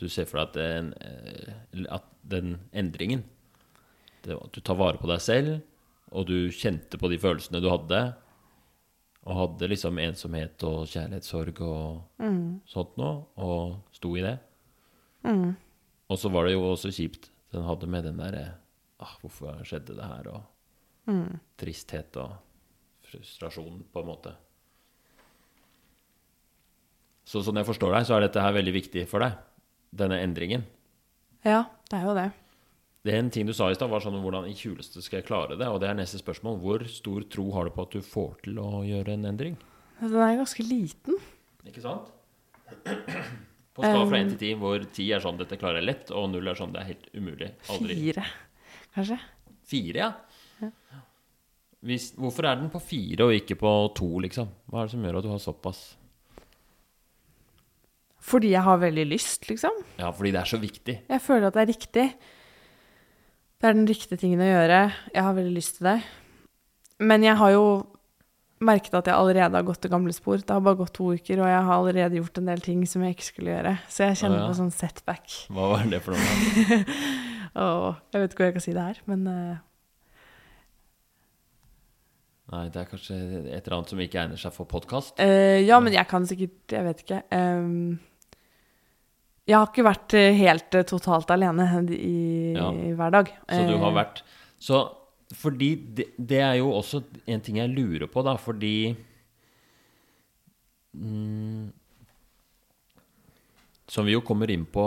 du ser for deg at den, eh, at den endringen det, At du tar vare på deg selv, og du kjente på de følelsene du hadde. Og hadde liksom ensomhet og kjærlighetssorg og mm. sånt noe, og sto i det. Mm. Og så var det jo også kjipt den hadde med den derre ah, Hvorfor skjedde det her? Og mm. tristhet og frustrasjon, på en måte. Så sånn jeg forstår deg, så er dette her veldig viktig for deg, denne endringen. Ja, det er jo det. Det er En ting du sa i stad, var sånn hvordan i kuleste skal jeg klare det? Og det er neste spørsmål. Hvor stor tro har du på at du får til å gjøre en endring? Den er ganske liten. Ikke sant? På skala fra 1 til 10, hvor 10 er sånn 'dette klarer jeg lett', og 0 er sånn 'det er helt umulig'. Aldri. Fire, kanskje. Fire, ja. Hvis, hvorfor er den på fire og ikke på to, liksom? Hva er det som gjør at du har såpass? Fordi jeg har veldig lyst, liksom. Ja, fordi det er så viktig. Jeg føler at det er riktig. Det er den riktige tingen å gjøre. Jeg har veldig lyst til det. Men jeg har jo merket at jeg allerede har gått til gamle spor. Det har bare gått to uker, og jeg har allerede gjort en del ting som jeg ikke skulle gjøre. Så jeg kjenner ah, ja. på sånn setback. Hva var det for noe? oh, jeg vet ikke hvor jeg kan si det her, men uh, Nei, det er kanskje et eller annet som ikke egner seg for podkast. Uh, ja, men jeg kan sikkert Jeg vet ikke. Um, jeg har ikke vært eh, helt uh, totalt alene i, Ja. hver dag. Så du har Eh, vært Så fordi det, det er jo også en ting jeg lurer på, da, fordi mm, Som vi jo kommer inn på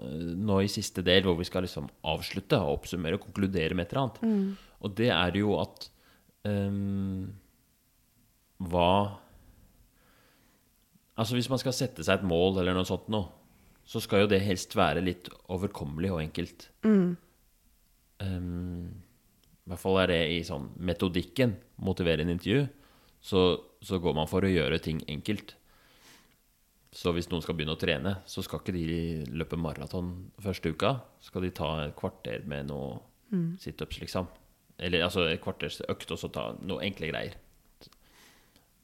eh, nå i siste del, hvor vi skal liksom avslutte, og oppsummere og konkludere med et eller annet. mm, Og det er jo at ehm, Hva Altså hvis man skal sette seg et mål eller noe sånt noe, så skal jo det helst være litt overkommelig og enkelt. mm, Um, I hvert fall er det i sånn metodikken motivere en intervju, så, så går man for å gjøre ting enkelt. Så hvis noen skal begynne å trene, så skal ikke de løpe maraton første uka. Skal de ta et kvarter med noe mm. situps, liksom. Eller altså et kvarters økt, og så ta noe enkle greier.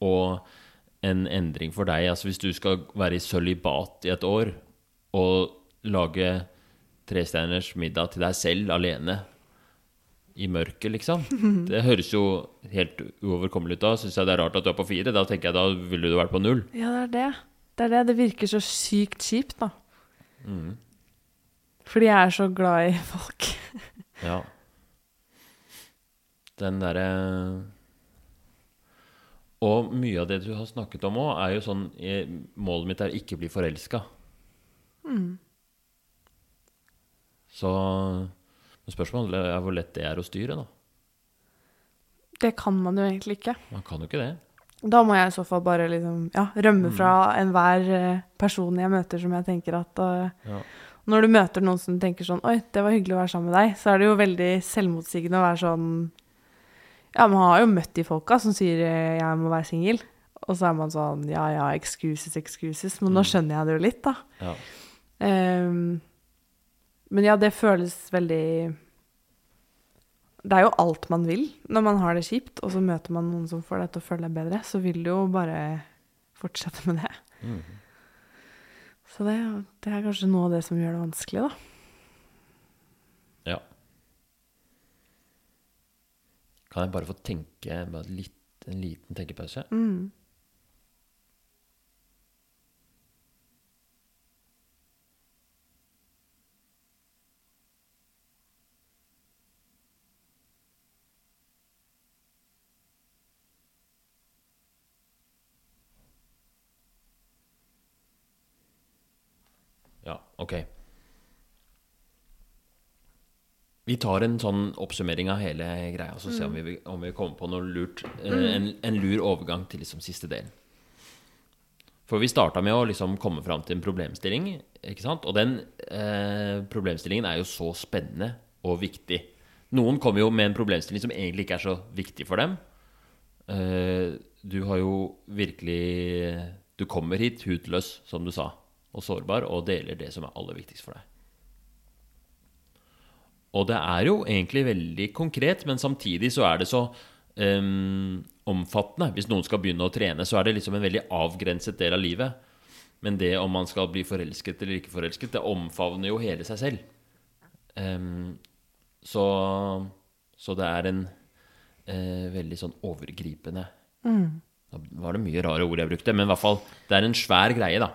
Og en endring for deg, altså hvis du skal være i sølibat i et år, og lage trestjerners middag til deg selv alene i mørket, liksom. Det høres jo helt uoverkommelig ut da. Syns jeg det er rart at du er på fire. Da tenker jeg da ville du vært på null. Ja, det er det. Det er det. Det virker så sykt kjipt, da. Mm. Fordi jeg er så glad i folk. Ja. Den derre Og mye av det du har snakket om òg, er jo sånn eh, Målet mitt er ikke bli forelska. Mm. Så spørsmålet er hvor lett det er å styre, da. Det kan man jo egentlig ikke. Man kan jo ikke det. Da må jeg i så fall bare liksom, ja, rømme Mm. fra enhver eh, person jeg møter som jeg tenker at og, Ja. Når du møter noen som tenker sånn Oi, det var hyggelig å være sammen med deg, så er det jo veldig selvmotsigende å være sånn Ja, man har jo møtt de folka som sier eh, 'jeg må være singel', og så er man sånn Ja ja, excuses, excuses. Men nå Mm. skjønner jeg det jo litt, da. Ja. Um, men ja, det føles veldig Det er jo alt man vil når man har det kjipt, og så møter man noen som får deg til å føle deg bedre, så vil du jo bare fortsette med det. Mm. Så det, det er kanskje noe av det som gjør det vanskelig, da. ja. Kan jeg bare få tenke bare litt, en liten tenkepause? Mm. Ja, ok. Vi tar en sånn oppsummering av hele greia, så ser vi om vi kommer på noe lurt. eh, En, en lur overgang til liksom siste del. For vi starta med å liksom komme fram til en problemstilling, ikke sant? Og den eh, problemstillingen er jo så spennende og viktig. Noen kommer jo med en problemstilling som egentlig ikke er så viktig for dem. Eh, du har jo virkelig Du kommer hit hudløs, som du sa, og sårbar, og deler det som er aller viktigst for deg. Og det er jo egentlig veldig konkret, men samtidig så er det så um, omfattende. Hvis noen skal begynne å trene, så er det liksom en veldig avgrenset del av livet. Men det om man skal bli forelsket eller ikke forelsket, det omfavner jo hele seg selv. Um, så, så det er en uh, veldig sånn overgripende Mm. Da var det mye rare ord jeg brukte, men i hvert fall det er en svær greie, da.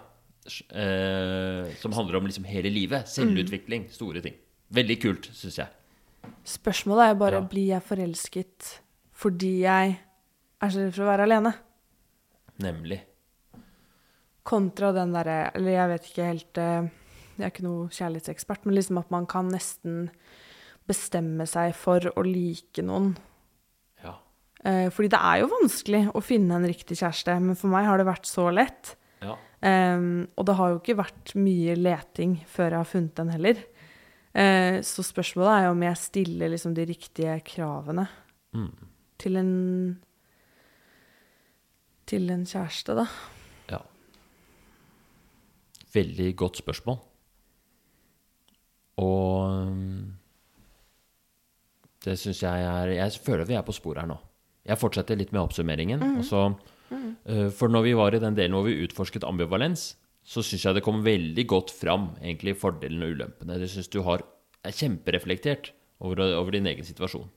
Eh, som handler om liksom hele livet. Selvutvikling. Store ting. Veldig kult, syns jeg. Spørsmålet er jo bare Ja. blir jeg forelsket fordi jeg er så redd for å være alene. Nemlig. Kontra den derre Eller jeg vet ikke helt eh, Jeg er ikke noe kjærlighetsekspert, men liksom at man kan nesten bestemme seg for å like noen. Ja. Eh, fordi det er jo vanskelig å finne en riktig kjæreste, men for meg har det vært så lett. ja. Um, og det har jo ikke vært mye leting før jeg har funnet den heller. Eh, så spørsmålet er jo om jeg stiller liksom de riktige kravene Mm. til en til en kjæreste, da. ja. Veldig godt spørsmål. Og um, det syns jeg er Jeg føler vi er på sporet her nå. Jeg fortsetter litt med oppsummeringen. og så, mm. for når vi var i den delen hvor vi utforsket ambivalens, så syns jeg det kom veldig godt fram egentlig fordelene og ulempene. Jeg syns du har, er kjempereflektert over, over din egen situasjon.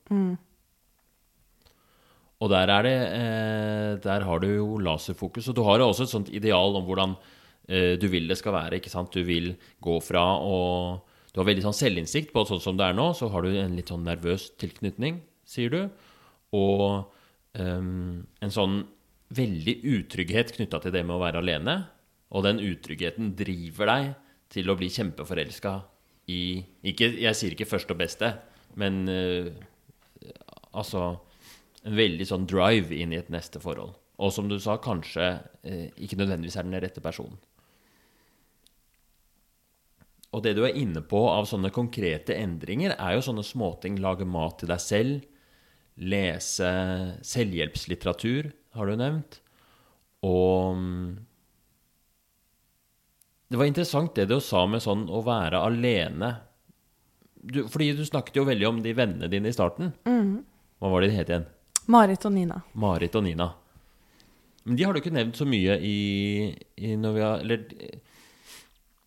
Og der er det eh, Der har du jo laserfokus. Og du har jo også et sånt ideal om hvordan eh, du vil det skal være. ikke sant? Du vil gå fra å Du har veldig sånn selvinnsikt på at sånn som det er nå, så har du en litt sånn nervøs tilknytning, sier du. Og eh, en sånn veldig utrygghet knytta til det med å være alene. Og den utryggheten driver deg til å bli kjempeforelska i ikke, Jeg sier ikke først og beste, men uh, altså en veldig sånn drive inn i et neste forhold. Og som du sa, kanskje uh, ikke nødvendigvis er den rette personen. Og det du er inne på av sånne konkrete endringer, er jo sånne småting. Lage mat til deg selv. Lese selvhjelpslitteratur, har du nevnt. Og mm, Det var interessant det du sa med sånn å være alene. Du, fordi du snakket jo veldig om de vennene dine i starten. Hva var det de het igjen? Marit og Nina. Marit og Nina. Men de har du ikke nevnt så mye i, i når vi har Eller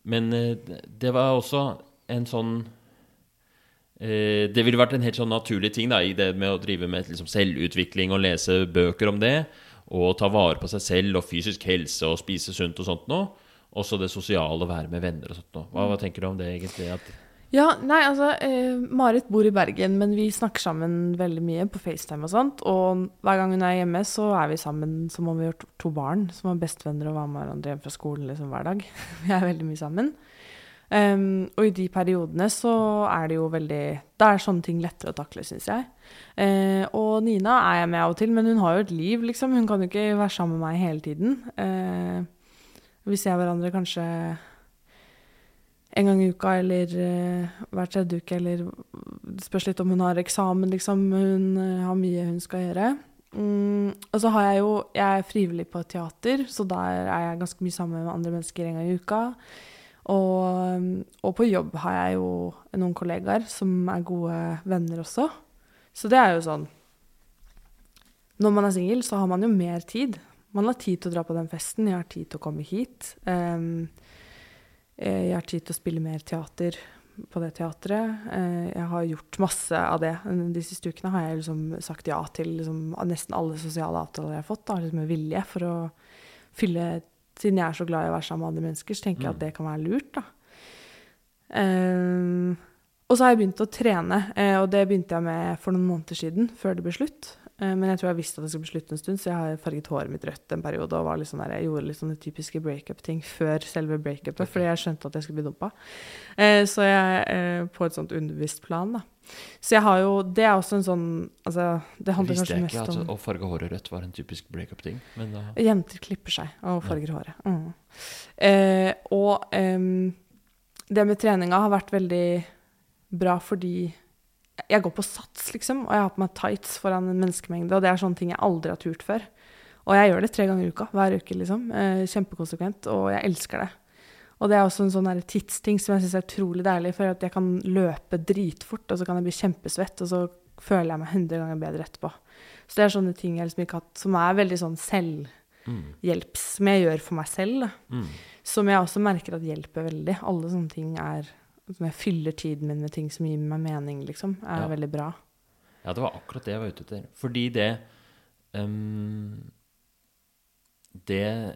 Men eh, det var også en sånn eh, Det ville vært en helt sånn naturlig ting da, i det med å drive med liksom, selvutvikling og lese bøker om det. Og ta vare på seg selv og fysisk helse og spise sunt og sånt noe. Også det sosiale, å være med venner og sånt noe. Hva, hva tenker du om det, egentlig? Ja, nei, altså eh, Marit bor i Bergen, men vi snakker sammen veldig mye på FaceTime og sånt. Og hver gang hun er hjemme, så er vi sammen som om vi har to- barn som er bestevenner og var med hverandre hjem fra skolen liksom hver dag. vi er veldig mye sammen. Um, og i de periodene så er det jo veldig Da er sånne ting lettere å takle, syns jeg. Uh, og Nina er jeg med av og til, men hun har jo et liv, liksom. Hun kan jo ikke være sammen med meg hele tiden. Eh, vi ser hverandre kanskje en gang i uka eller eh, hver tredje uke, eller det spørs litt om hun har eksamen, liksom. Hun eh, har mye hun skal gjøre. Mm, og så har jeg jo Jeg er frivillig på teater, så der er jeg ganske mye sammen med andre mennesker en gang i uka. Og, og på jobb har jeg jo noen kollegaer som er gode venner også. Så det er jo sånn Når man er singel, så har man jo mer tid. Man har tid til å dra på den festen, jeg har tid til å komme hit. Um, Eh, Jeg har tid til å spille mer teater på det teatret. Eh, Jeg har gjort masse av det. De siste ukene har jeg liksom sagt ja til liksom nesten alle sosiale avtaler jeg har fått, da, liksom med vilje, for å fylle Siden jeg er så glad i å være sammen med andre mennesker, så tenker jeg at det kan være lurt. Eh, og så har jeg begynt å trene, eh, og det begynte jeg med for noen måneder siden, før det ble slutt. Eh, Men jeg tror jeg visste at det skulle bli slutt en stund, så jeg har farget håret mitt rødt en periode. Og var litt sånn der, jeg gjorde litt sånne typiske breakup-ting før selve breakupet, fordi jeg skjønte at jeg skulle bli dumpa. Eh, så jeg eh, På et sånt underbevisst plan, da. Så jeg har jo Det er også en sånn Altså, det handler kanskje mest om visste jeg ikke at å farge håret rødt var en typisk breakup-ting. Men da Jenter klipper seg og farger håret. Mm. Eh, og eh, det med treninga har vært veldig bra fordi jeg går på sats, liksom, og jeg har på meg tights foran en menneskemengde, og det er sånne ting jeg aldri har turt før. Og jeg gjør det tre ganger i uka, hver uke, liksom. Eh, kjempekonsekvent, og jeg elsker det. Og det er også en sånn tidsting som jeg syns er utrolig deilig, for at jeg kan løpe dritfort, og så kan jeg bli kjempesvett, og så føler jeg meg 100 ganger bedre etterpå. Så det er sånne ting jeg liksom ikke har hatt, som er veldig sånn selvhjelps, som jeg gjør for meg selv. Da. mm. Som jeg også merker at hjelper veldig. Alle sånne ting er Som jeg fyller tiden min med ting som gir meg mening, liksom, er Ja. veldig bra. Ja, det var akkurat det jeg var ute etter. Fordi det um, Det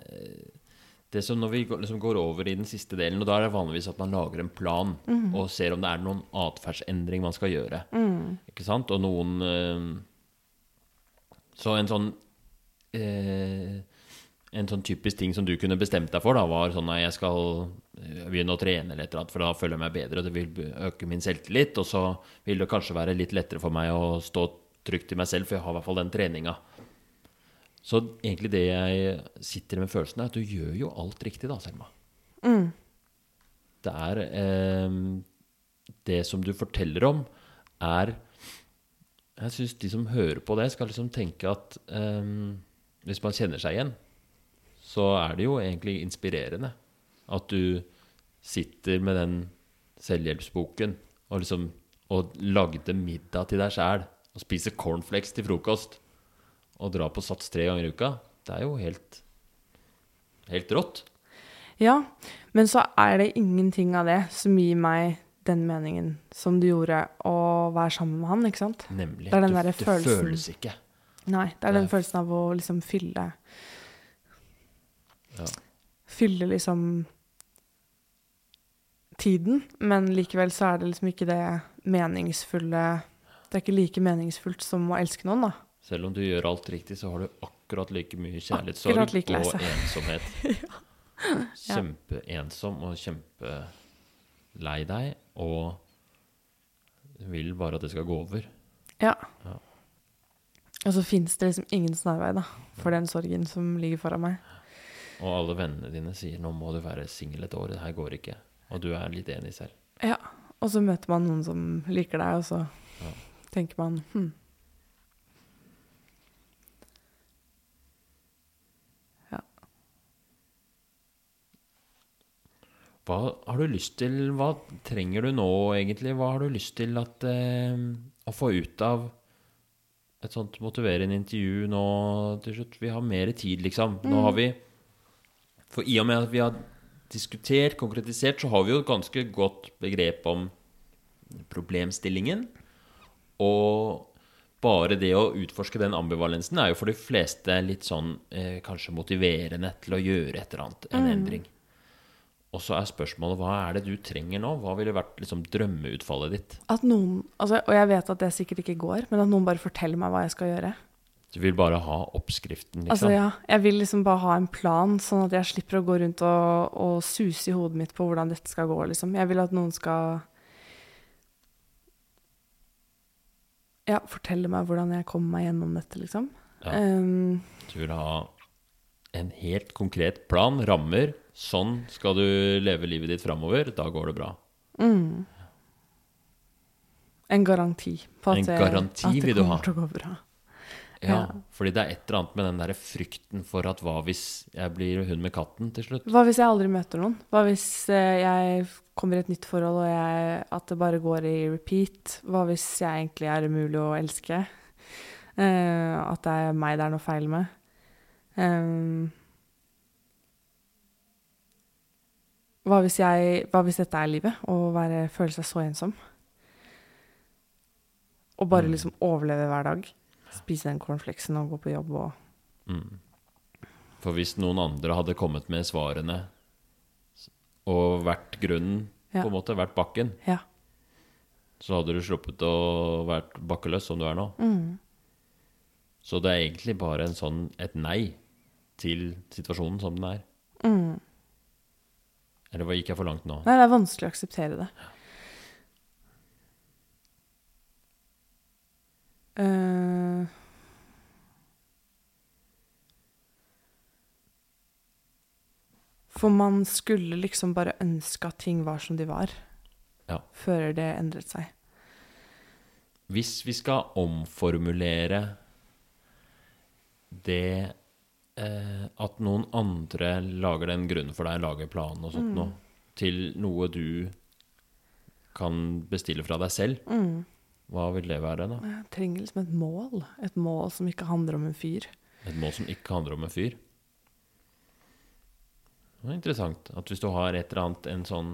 Det som når vi liksom går over i den siste delen, og da er det vanligvis at man lager en plan og ser om det er noen atferdsendring man skal gjøre. Ikke sant? Og noen um, Så en sånn eh, En sånn typisk ting som du kunne bestemt deg for, da, var sånn at jeg skal eh, begynne å trene eller et eller annet, for da føler jeg meg bedre, og det vil øke min selvtillit. Og så vil det kanskje være litt lettere for meg å stå trygt i meg selv, for jeg har i hvert fall den treninga. Så egentlig det jeg sitter med følelsen, er at du gjør jo alt riktig, da, Selma. Det er eh, Det som du forteller om, er Jeg syns de som hører på det, skal liksom tenke at eh, hvis man kjenner seg igjen, så er det jo egentlig inspirerende at du sitter med den selvhjelpsboken og liksom og lagde middag til deg sjæl og spiser cornflakes til frokost og drar på Sats tre ganger i uka. Det er jo helt helt rått. Ja, men så er det ingenting av det som gir meg den meningen som det gjorde å være sammen med han, ikke sant? Nemlig. Det Du- det følelsen. føles ikke. Nei, det er den Nei. følelsen av å liksom fylle Ja. Fylle liksom tiden, men likevel så er det liksom ikke det meningsfulle Det er ikke like meningsfullt som å elske noen, da. Selv om du gjør alt riktig, så har du akkurat like mye kjærlighetssorg like og ensomhet. ensomhet. Kjempeensom og kjempelei deg, og vil bare at det skal gå over. Ja. Ja. Og så fins det liksom ingen snarvei, da, for den sorgen som ligger foran meg. Og alle vennene dine sier 'nå må du være singel et år', det her går ikke. Og du er litt enig selv. Ja. Og så møter man noen som liker deg, og så Ja. tenker man hm. Hva har du lyst til Hva trenger du nå, egentlig? Hva har du lyst til at, eh, å få ut av et sånt motiverende intervju nå til slutt? Vi har mer tid, liksom. Nå har vi For i og med at vi har diskutert, konkretisert, så har vi jo et ganske godt begrep om problemstillingen. Og bare det å utforske den ambivalensen er jo for de fleste litt sånn eh, kanskje motiverende til å gjøre et eller annet, en endring. Og så er spørsmålet hva er det du trenger nå? Hva ville vært liksom drømmeutfallet ditt? At noen altså, Og jeg vet at det sikkert ikke går, men at noen bare forteller meg hva jeg skal gjøre. Du vil bare ha oppskriften, liksom? Altså, ja, jeg vil liksom bare ha en plan, sånn at jeg slipper å gå rundt og, og suse i hodet mitt på hvordan dette skal gå. Liksom. Jeg vil at noen skal Ja, fortelle meg hvordan jeg kommer meg gjennom dette, liksom. Ja. Um, Du vil ha en helt konkret plan, rammer. Sånn skal du leve livet ditt framover. Da går det bra. mm. En garanti på at, En det- garanti at det du ha. kommer til å gå bra. Ja. Fordi det er et eller annet med den der frykten for at hva hvis jeg blir hun med katten til slutt? Hva hvis jeg aldri møter noen? Hva hvis eh, jeg kommer i et nytt forhold, og jeg, at det bare går i repeat? Hva hvis jeg egentlig er umulig å elske? Uh, at det er meg det er noe feil med? Um, hva, hvis jeg, hva hvis dette er livet, å føle seg så ensom? Og bare Mm. liksom overleve hver dag? Spise den cornflakesen og gå på jobb og Mm. For hvis noen andre hadde kommet med svarene og vært grunnen, Ja. på en måte, vært bakken, Ja. så hadde du sluppet å vært bakkeløs som du er nå. Mm. Så det er egentlig bare en sånn, et nei til situasjonen som den er. Mm. Eller gikk jeg for langt nå? Nei, det er vanskelig å akseptere det. Eh, for man skulle liksom bare ønske at ting var som de var, Ja. før det endret seg. Hvis vi skal omformulere det eh, at noen andre lager den grunnen for deg, lager planen og sånt noe, til noe du kan bestille fra deg selv, Mm. hva vil det være da? Jeg trenger liksom et mål. Et mål som ikke handler om en fyr. Et mål som ikke handler om en fyr? Det er interessant at hvis du har et eller annet, en sånn,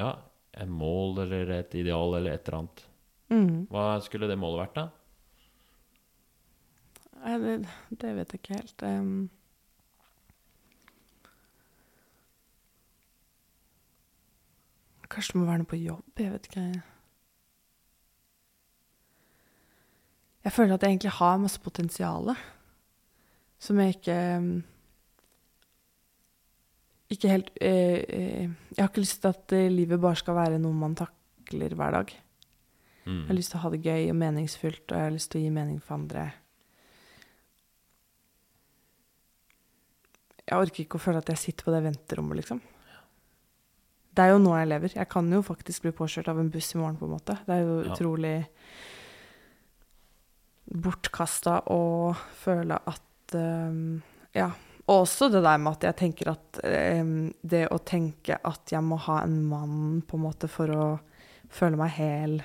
ja, et mål eller et ideal eller et eller annet, Mm. hva skulle det målet vært da? Nei, det, det vet jeg ikke helt. Um, kanskje det må være noe på jobb? Jeg vet ikke. Jeg føler at jeg egentlig har masse potensial som jeg ikke em, Ikke helt eh, eh, Jeg har ikke lyst til at eh, livet bare skal være noe man takler hver dag. Mm. Jeg har lyst til å ha det gøy og meningsfullt, og jeg har lyst til å gi mening for andre. Jeg orker ikke å føle at jeg sitter på det venterommet, liksom. Det er jo nå jeg lever. Jeg kan jo faktisk bli påkjørt av en buss i morgen, på en måte. Det er jo Ja. utrolig bortkasta å føle at um, Ja. Og også det der med at jeg tenker at eh, Det å tenke at jeg må ha en mann, på en måte, for å føle meg hel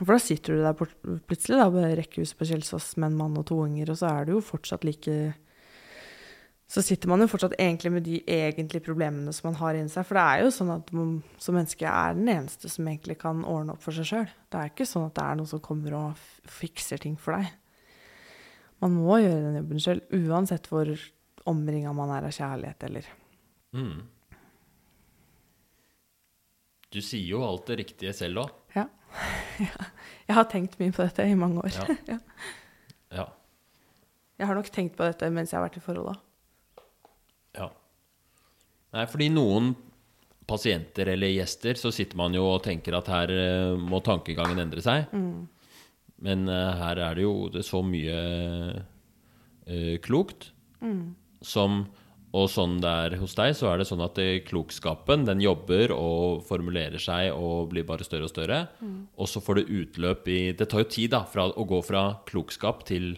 For da sitter du der plutselig, da, på rekkehuset på Kjelsås med en mann og to unger, og så er du jo fortsatt like så sitter man jo fortsatt egentlig med de egentlige problemene som man har inni seg. For det er jo sånn at man som menneske er den eneste som egentlig kan ordne opp for seg sjøl. Det er ikke sånn at det er noen som kommer og fikser ting for deg. Man må gjøre den jobben sjøl, uansett hvor omringa man er av kjærlighet eller Mm. Du sier jo alt det riktige selv òg. Ja. Jeg har tenkt mye på dette i mange år. Ja. Ja. Jeg har nok tenkt på dette mens jeg har vært i forhold òg. ja. Nei, fordi noen pasienter eller gjester, så sitter man jo og tenker at her eh, må tankegangen endre seg. Men eh, her er det jo det er så mye eh, klokt som Og sånn det er hos deg, så er det sånn at det, klokskapen den jobber og formulerer seg og blir bare større og større. Og så får det utløp i Det tar jo tid da, fra, å gå fra klokskap til,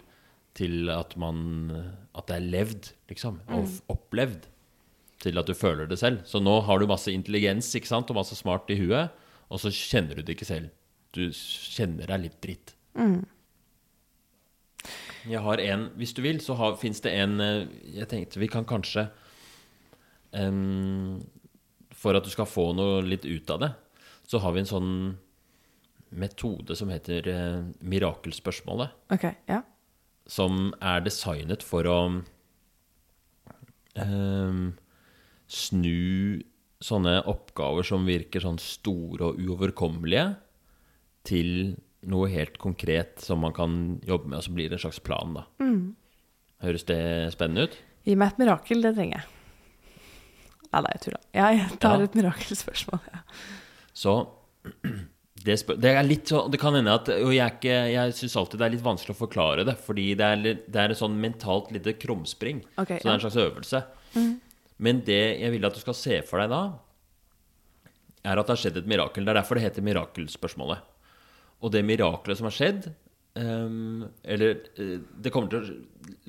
til at man At det er levd, liksom. Og f- opplevd. Til at du føler det selv. Så nå har du masse intelligens ikke sant, og masse smart i huet, og så kjenner du det ikke selv. Du kjenner deg litt dritt. Jeg har en Hvis du vil, så fins det en eh, Jeg tenkte vi kan kanskje um, For at du skal få noe litt ut av det, så har vi en sånn metode som heter uh, mirakelspørsmålet. Okay, ja. Som er designet for å um, snu sånne oppgaver som virker sånn store og uoverkommelige, til noe helt konkret som man kan jobbe med, og så blir det en slags plan, da. Høres det spennende ut? Gi meg et mirakel, det trenger jeg. Nei, nei, jeg tuller. Jeg tar Ja. et mirakelspørsmål. Ja. Så det, det er litt så Det kan hende at Og jeg, ikke, jeg syns alltid det er litt vanskelig å forklare det, fordi det er, det er et sånn mentalt lite krumspring. Okay, så det er en slags øvelse. Men det jeg vil at du skal se for deg da, er at det har skjedd et mirakel. Det er derfor det heter mirakelspørsmålet. Og det mirakelet som har skjedd ehm, Eller eh, det kommer til å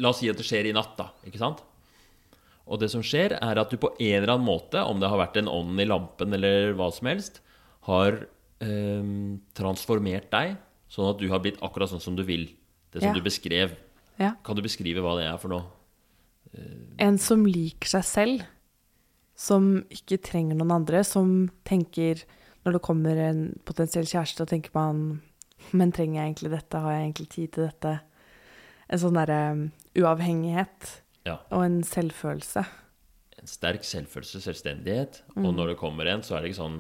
La oss si at det skjer i natt, da. Ikke sant? Og det som skjer, er at du på en eller annen måte, om det har vært en ånd i lampen eller hva som helst, har ehm, transformert deg sånn at du har blitt akkurat sånn som du vil. Det som Ja. du beskrev. Ja. Kan du beskrive hva det er for noe? En som liker seg selv, som ikke trenger noen andre, som tenker Når det kommer en potensiell kjæreste, og tenker man Men trenger jeg egentlig dette? Har jeg egentlig tid til dette? En sånn derre uavhengighet Ja. og en selvfølelse. En sterk selvfølelse, selvstendighet. Mm. Og når det kommer en, så er det ikke sånn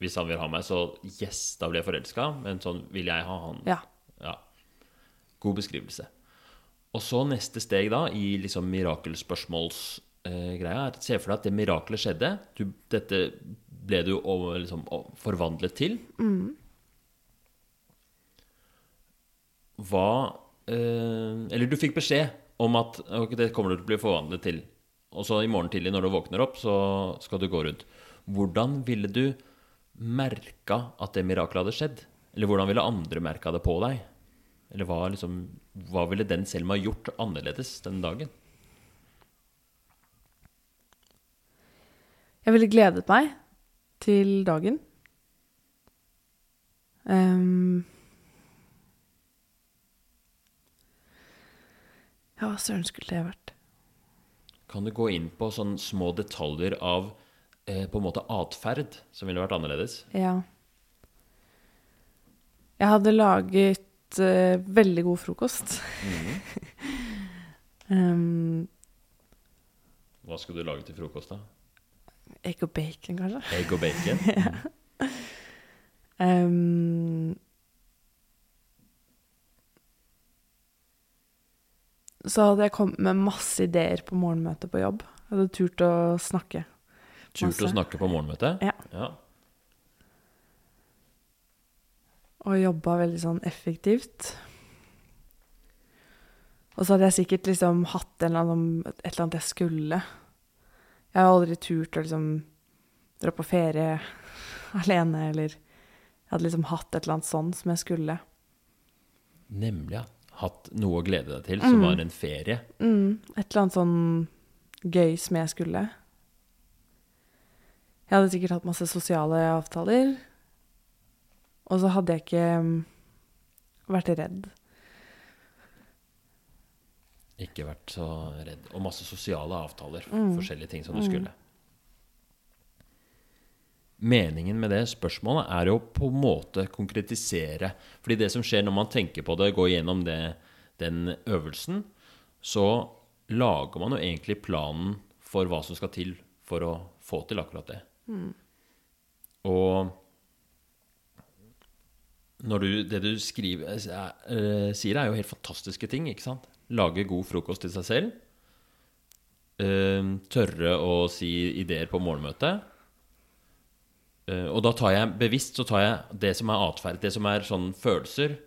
Hvis han vil ha meg, så yes, da blir jeg forelska. Men sånn vil jeg ha han. Ja. Ja. God beskrivelse. Og så neste steg da, i liksom mirakelspørsmålsgreia, er at se for deg at det mirakelet skjedde. Du, dette ble du liksom, forvandlet til. Hva eh, Eller du fikk beskjed om at okay, det kommer du til å bli forvandlet til. Og så i morgen tidlig når du våkner opp, så skal du gå rundt. Hvordan ville du merka at det mirakelet hadde skjedd? Eller hvordan ville andre merka det på deg? Eller hva, liksom, hva ville den Selma gjort annerledes den dagen? Jeg ville gledet meg til dagen. Um, ja, hva søren skulle det vært? Kan du gå inn på sånne små detaljer av eh, på en måte atferd som ville vært annerledes? Ja. Jeg hadde laget eh, veldig god frokost. Ehm, Hva skulle du lage til frokost, da? Egg og bacon, kanskje. Egg og bacon? Ehm, så hadde jeg kommet med masse ideer på morgenmøtet på jobb. Jeg hadde turt å snakke. Turt å snakke på morgenmøtet? Ja. ja. Og jobba veldig sånn effektivt. Og så hadde jeg sikkert liksom hatt eller annen, et eller annet jeg skulle. Jeg har aldri turt å liksom dra på ferie alene, eller Jeg hadde liksom hatt et eller annet sånn som jeg skulle. Nemlig, ja. Hatt noe å glede deg til som var en ferie. Mm, et eller annet sånn gøy som jeg skulle. Jeg hadde sikkert hatt masse sosiale avtaler. Og så hadde jeg ikke mm, vært redd. Ikke vært så redd. Og masse sosiale avtaler. Mm. Forskjellige ting som du skulle. Meningen med det spørsmålet er jo på en måte konkretisere. Fordi det som skjer når man tenker på det, går gjennom det, den øvelsen, så lager man jo egentlig planen for hva som skal til for å få til akkurat det. Og når du, det du skriver, eh, sier, er jo helt fantastiske ting. ikke sant? Lage god frokost til seg selv. Eh, tørre å si ideer på morgenmøtet. Eh, og da tar jeg bevisst så tar jeg det som er atferd, det som er sånn følelser,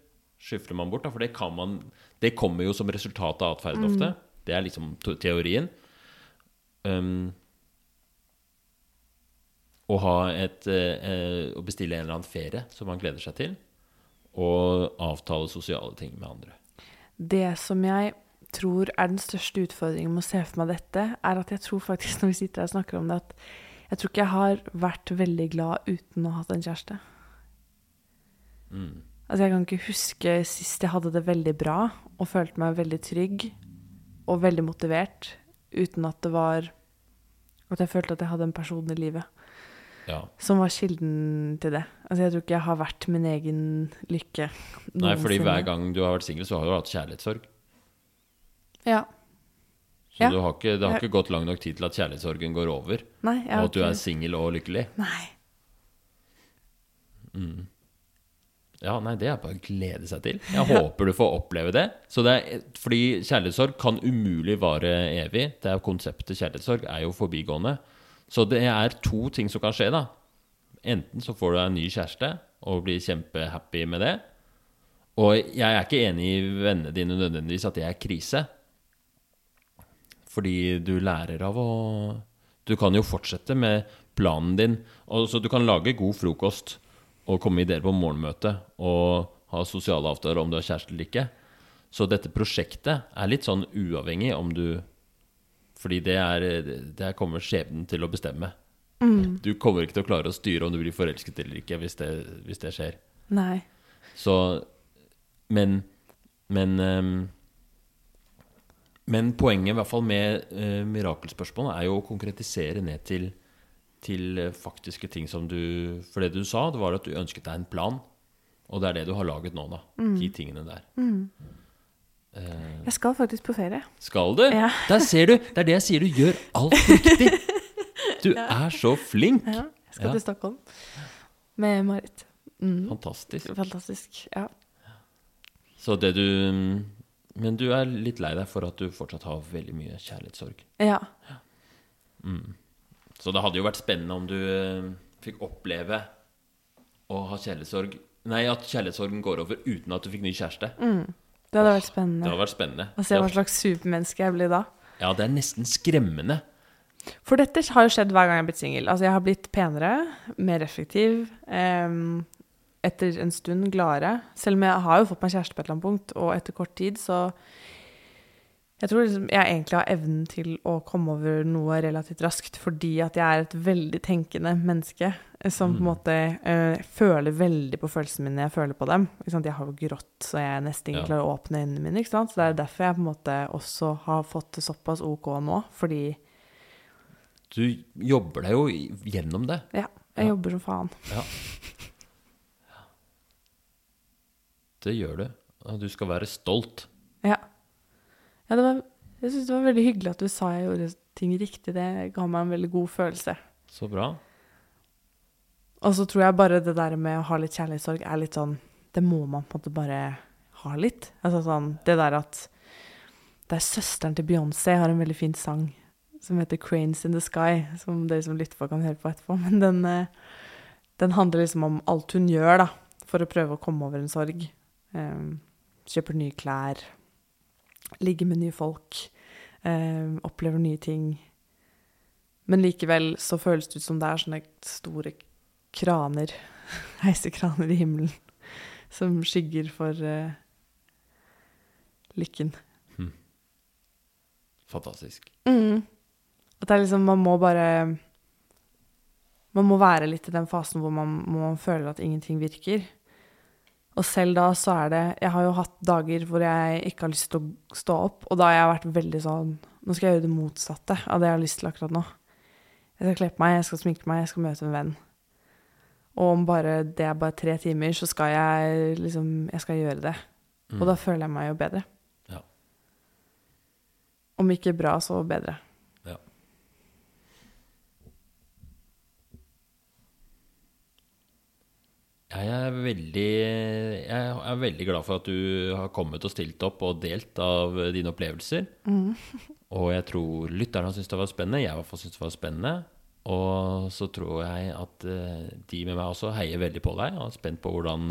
skyfler man bort. Da, for det, kan man, det kommer jo som resultat av atferd ofte. Det er liksom teorien. Um, å ha et eh, Å bestille en eller annen ferie som man gleder seg til. Og avtale sosiale ting med andre. Det som jeg tror er den største utfordringen med å se for meg dette, er at jeg tror faktisk, når vi sitter her og snakker om det, at jeg tror ikke jeg har vært veldig glad uten å ha hatt en kjæreste. Mm. Altså, jeg kan ikke huske sist jeg hadde det veldig bra og følte meg veldig trygg og veldig motivert uten at det var At jeg følte at jeg hadde en person i livet Ja. som var kilden til det. Altså, jeg tror ikke jeg har vært min egen lykke Nei, fordi hver gang du har vært singel, så har du hatt kjærlighetssorg. Ja. Så Ja. du har ikke, det har ikke gått lang nok tid til at kjærlighetssorgen går over, Nei, og at du er singel og lykkelig. Nei. Ja, nei, det er bare å glede seg til. Jeg håper du får oppleve det. Så det er, fordi kjærlighetssorg kan umulig vare evig. Det er Konseptet kjærlighetssorg er jo forbigående. Så det er to ting som kan skje, da. Enten så får du deg en ny kjæreste og blir kjempehappy med det. Og jeg er ikke enig i vennene dine nødvendigvis at det er krise. Fordi du lærer av å Du kan jo fortsette med planen din. Og så du kan lage god frokost og komme med ideer på morgenmøte og ha sosiale avtaler om du har kjæreste eller ikke. Så dette prosjektet er litt sånn uavhengig om du Fordi det er Det kommer skjebnen til å bestemme. Du kommer ikke til å klare å styre om du blir forelsket eller ikke hvis det, hvis det skjer. Nei. Så Men Men um, Men poenget i hvert fall med uh, mirakelspørsmålet er jo å konkretisere ned til, til eh, faktiske ting som du For det du sa, det var at du ønsket deg en plan. Og det er det du har laget nå, da. De tingene der. Eh, Jeg skal faktisk på ferie. skal du? Ja. Der ser du! Det er det jeg sier, du gjør alt riktig! Du er så flink! Ja, jeg skal Ja. til Stockholm med Marit. Mm. Fantastisk. Fantastisk. Ja. Så det du Men du er litt lei deg for at du fortsatt har veldig mye kjærlighetssorg. ja. Så det hadde jo vært spennende om du eh, fikk oppleve å ha kjærlighetssorg Nei, at kjærlighetssorgen går over uten at du fikk ny kjæreste. Det hadde vært spennende. Det hadde vært spennende. Å se hva slags supermenneske jeg blir da. Ja, det er nesten skremmende. For dette har jo skjedd hver gang jeg har blitt singel. Altså, jeg har blitt penere, mer effektiv, em, etter en stund gladere. Selv om jeg har jo fått meg kjæreste på et eller annet punkt, og etter kort tid, så Jeg tror liksom jeg egentlig har evnen til å komme over noe relativt raskt, fordi at jeg er et veldig tenkende menneske som som på en måte uh, føler veldig på følelsene mine når jeg føler på dem. Jeg har jo grått, så jeg nesten ikke Ja. klarer å åpne øynene mine. Så det er derfor jeg på en måte også har fått det såpass OK nå, fordi Du jobber deg jo gjennom det. Ja, jeg Ja. jobber som faen. Ja. Det gjør du. Du skal være stolt. Ja. Ja det var, jeg syns det var veldig hyggelig at du sa jeg gjorde ting riktig. Det ga meg en veldig god følelse. Så bra. Og så tror jeg bare det der med å ha litt kjærlighetssorg er litt sånn Det må man på en måte bare ha litt. Altså sånn Det der at Det er søsteren til Beyoncé har en veldig fin sang som heter 'Cranes in the Sky', som dere som lytter på, kan høre på etterpå. Men den, eh, den handler liksom om alt hun gjør da, for å prøve å komme over en sorg. Um, kjøper nye klær, ligger med nye folk, Eh, opplever nye ting. Men likevel så føles det ut som det er sånne store kraner, heisekraner i himmelen, som skygger for eh, lykken. Fantastisk. Mm. At det er liksom, man må bare Man må være litt i den fasen hvor man, man føler at ingenting virker. Og selv da så er det Jeg har jo hatt dager hvor jeg ikke har lyst til å stå opp, og da har jeg vært veldig sånn Nå skal jeg gjøre det motsatte av det jeg har lyst til akkurat nå. Jeg skal kle på meg, jeg skal sminke meg, jeg skal møte en venn. Og om bare det er bare tre timer, så skal jeg liksom Jeg skal gjøre det. Og da føler jeg meg jo bedre. Om ikke bra, så bedre. Ja. Jeg er veldig Jeg er veldig glad for at du har kommet og stilt opp og delt av dine opplevelser. Og jeg tror lytterne har syntes det var spennende. Jeg i hvert fall syntes det var spennende. Og så tror jeg at eh, de med meg også heier veldig på deg og er spent på hvordan,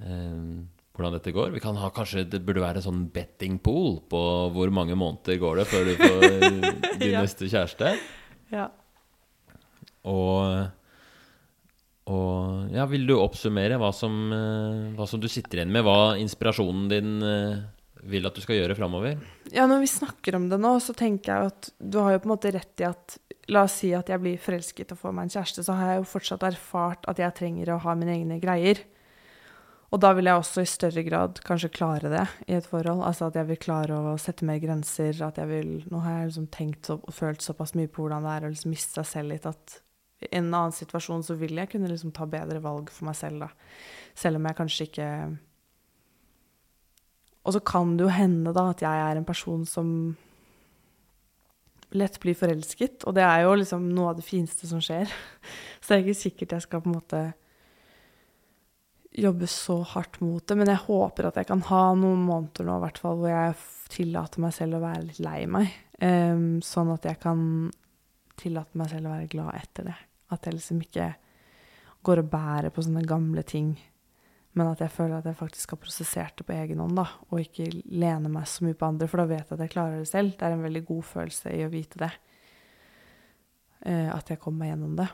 eh, hvordan dette går. Vi kan ha kanskje Det burde være en sånn betting pool på hvor mange måneder går det før du får din Ja. neste kjæreste. Ja. Og, og ja, vil du oppsummere hva som, eh, hva som du sitter igjen med? Hva inspirasjonen din eh, vil at du skal gjøre framover? Ja, når vi snakker om det nå, så tenker jeg at du har jo på en måte rett i at La oss si at jeg blir forelsket og får meg en kjæreste, så har jeg jo fortsatt erfart at jeg trenger å ha mine egne greier. Og da vil jeg også i større grad kanskje klare det i et forhold. Altså at jeg vil klare å sette mer grenser. At jeg vil Nå har jeg liksom tenkt og følt såpass mye på hvordan det er å liksom miste seg selv litt at en annen situasjon så vil jeg kunne liksom ta bedre valg for meg selv, da. Selv om jeg kanskje ikke og så kan det jo hende da at jeg er en person som lett blir forelsket, og det er jo liksom noe av det fineste som skjer. Så det er ikke sikkert jeg skal på en måte jobbe så hardt mot det, men jeg håper at jeg kan ha noen måneder nå hvert fall hvor jeg tillater meg selv å være litt lei meg, Um, sånn at jeg kan tillate meg selv å være glad etter det. At jeg liksom ikke går og bærer på sånne gamle ting, men at jeg føler at jeg faktisk har prosessert det på egen hånd, da, og ikke lener meg så mye på andre, for da vet jeg at jeg klarer det selv. Det er en veldig god følelse i å vite det. Eh, at jeg kommer meg gjennom det.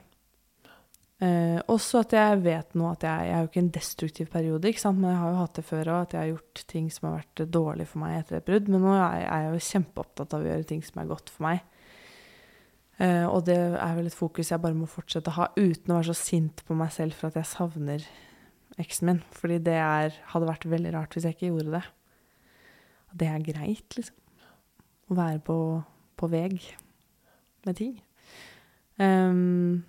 Eh, også at jeg vet nå at jeg, jeg er jo ikke en destruktiv periode, men jeg har jo hatt det før òg, at jeg har gjort ting som har vært dårlig for meg etter et brudd. Men nå er jeg, er jeg jo kjempeopptatt av å gjøre ting som er godt for meg. Eh, og det er vel et fokus jeg bare må fortsette å ha, uten å være så sint på meg selv for at jeg savner eksen min. Fordi det er, hadde vært veldig rart hvis jeg ikke gjorde det. Og det er greit, liksom. Å være på, på veg med ting. Um,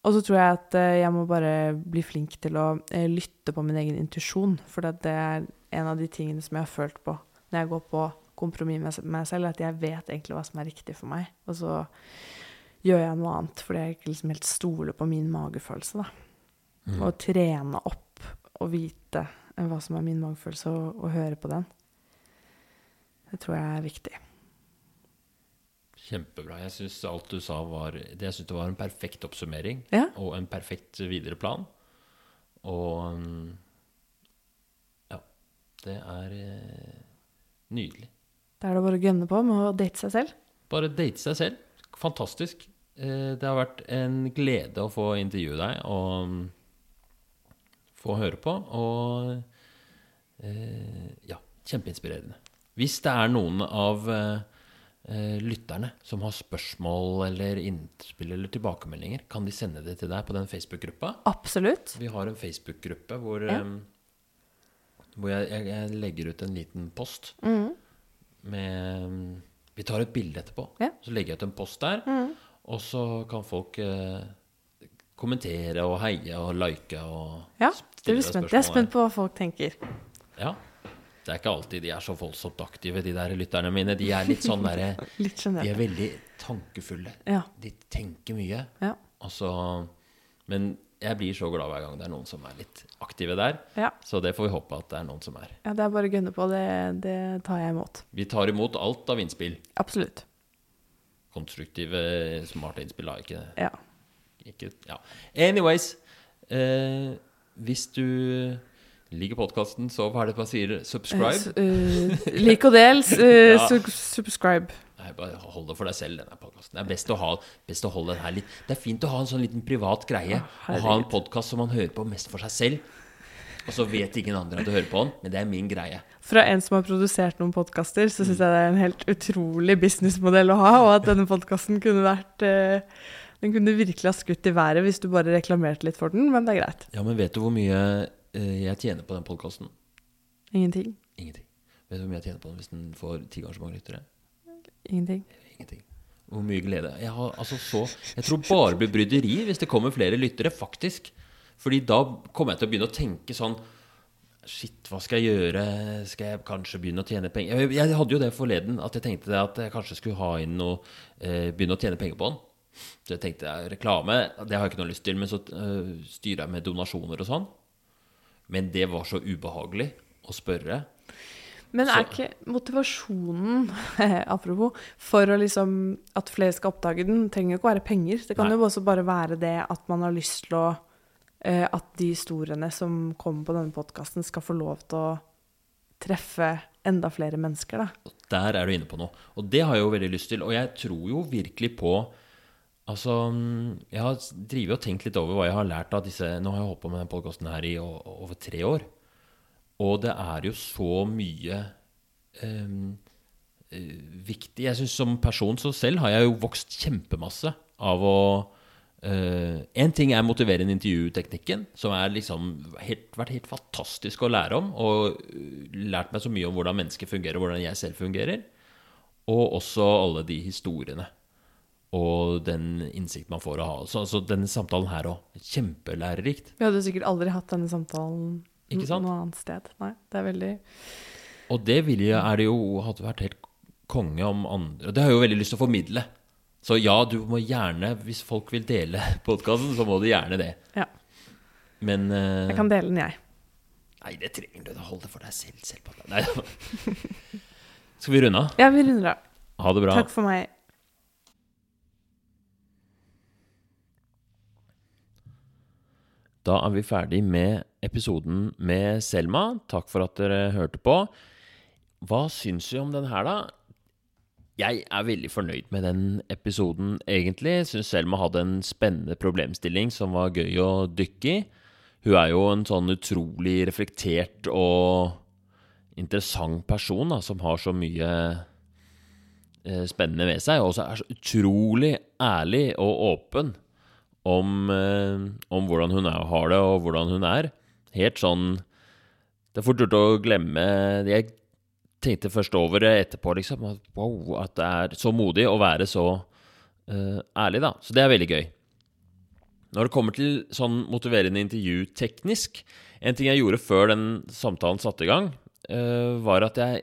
og så tror jeg at eh, jeg må bare bli flink til å eh, lytte på min egen intuisjon. For det er en av de tingene som jeg har følt på når jeg går på kompromiss med meg selv, at jeg vet egentlig hva som er riktig for meg. Og så gjør jeg noe annet fordi jeg ikke liksom helt stoler på min magefølelse. da. Å trene opp og vite eh, hva som er min magefølelse, og, og høre på den. Det tror jeg er viktig. Kjempebra. Jeg syns alt du sa, var det Jeg det var en perfekt oppsummering Ja. og en perfekt videre plan. Og mm, ja, det er eh, nydelig. Da er det bare å gønne på med å date seg selv. Bare date seg selv. Fantastisk. Eh, Det har vært en glede å få intervjue deg og mm, få høre på. Og eh, ja, kjempeinspirerende. Hvis det er noen av eh, lytterne som har spørsmål eller innspill eller tilbakemeldinger, kan de sende det til deg på den Facebook-gruppa? Absolutt. Vi har en Facebook-gruppe hvor, Ja. hvor jeg, jeg, jeg legger ut en liten post Mhm. Med Vi tar et bilde etterpå. Ja. Så legger jeg ut en post der. Mm. Og så kan folk eh, kommentere og heie og like og Ja, stille spørsmål. Jeg er spent på hva folk tenker. Ja. Det er ikke alltid de er så voldsomt aktive, de der lytterne mine. De er litt sånn derre De er veldig tankefulle. Ja. De tenker mye. Ja. Altså Men jeg blir så glad hver gang det er noen som er litt aktive der. Ja. Så det får vi håpe at det er noen som er. ja, det er bare å gunne på. Det, det tar jeg imot. Vi tar imot alt av innspill. Absolutt. Konstruktive, smarte innspill, da. Ikke, Ja. ikke Ja. Anyways. Eh, hvis du liker podkasten, så hva er det man sier? Subscribe? Uh, uh, Lik og del. eh, Ja. Subscribe. Nei, bare hold det for deg selv, denne podkasten. Det er best å, ha, best å holde den her litt Det er fint å ha en sånn liten privat greie. Å, ha en podkast som man hører på mest for seg selv. Og så vet ingen andre at du hører på den, men det er min greie. Fra en som har produsert noen podkaster, så syns jeg det er en helt utrolig businessmodell å ha, og at denne podkasten kunne vært eh, Den kunne virkelig ha skutt i været hvis du bare reklamerte litt for den, men det er greit. Ja, men vet du hvor mye eh, jeg tjener på den podkasten? Ingenting. Ingenting. Vet du hvor mye jeg tjener på den hvis den får ti ganger så mange lyttere? Ingenting. Ingenting. Hvor mye glede. Jeg har altså så Jeg tror bare blir bryderi hvis det kommer flere lyttere, faktisk. Fordi da kommer jeg til å begynne å tenke sånn Shit, hva skal jeg gjøre? Skal jeg kanskje begynne å tjene penger? Jeg, jeg hadde jo det forleden, at jeg tenkte at jeg kanskje skulle ha inn noe eh, Begynne å tjene penger på den. Så jeg tenkte reklame, det har jeg ikke noe lyst til. Men så uh, styrer jeg med donasjoner og sånn. Men det var så ubehagelig å spørre. Men er ikke motivasjonen, apropos, for liksom at flere skal oppdage den, trenger jo ikke å være penger. Det kan Nei. jo også bare være det at man har lyst til å uh, At de historiene som kommer på denne podkasten, skal få lov til å treffe enda flere mennesker, da. Der er du inne på noe. Og det har jeg jo veldig lyst til. Og jeg tror jo virkelig på Altså, jeg har drevet og tenkt litt over hva jeg har lært av disse Nå har jeg holdt på med denne podkasten her i over tre år. Og det er jo så mye ehm, eh, viktig Jeg syns som person så selv har jeg jo vokst kjempemasse av å eh, En ting er motiverende intervjuteknikken, som har liksom vært helt fantastisk å lære om. Og eh, lært meg så mye om hvordan mennesker fungerer, og hvordan jeg selv fungerer. Og også alle de historiene. Og den innsikt man får å ha. Så, altså, denne samtalen her òg. Kjempelærerikt. Vi hadde sikkert aldri hatt denne samtalen Ikke sant? noe annet sted. Nei, det er veldig Og det vil jeg, er det jo hadde vært helt konge om andre Og det har jeg jo veldig lyst til å formidle. Så ja, du må gjerne, hvis folk vil dele podkasten, så må du gjerne det. Ja. Men uh, Jeg kan dele den, jeg. Nei, det trenger du. Hold det for deg selv. selv på deg. Nei, Skal vi runde av? Ja, vi runder av. Ha det bra. Takk for meg. Da er vi ferdig med episoden med Selma. Takk for at dere hørte på. Hva syns vi om den her, da? Jeg er veldig fornøyd med den episoden, egentlig. Syns Selma hadde en spennende problemstilling som var gøy å dykke i. Hun er jo en sånn utrolig reflektert og interessant person, da, som har så mye eh, spennende ved seg, og også er så utrolig ærlig og åpen om, eh, om hvordan hun er, har det, og hvordan hun er. Helt sånn Det er fort gjort å glemme Jeg tenkte først over det etterpå, liksom. At, wow, at det er så modig å være så eh, ærlig, da. Så det er veldig gøy. Når det kommer til sånn motiverende intervju teknisk En ting jeg gjorde før den samtalen satte i gang, eh, var at jeg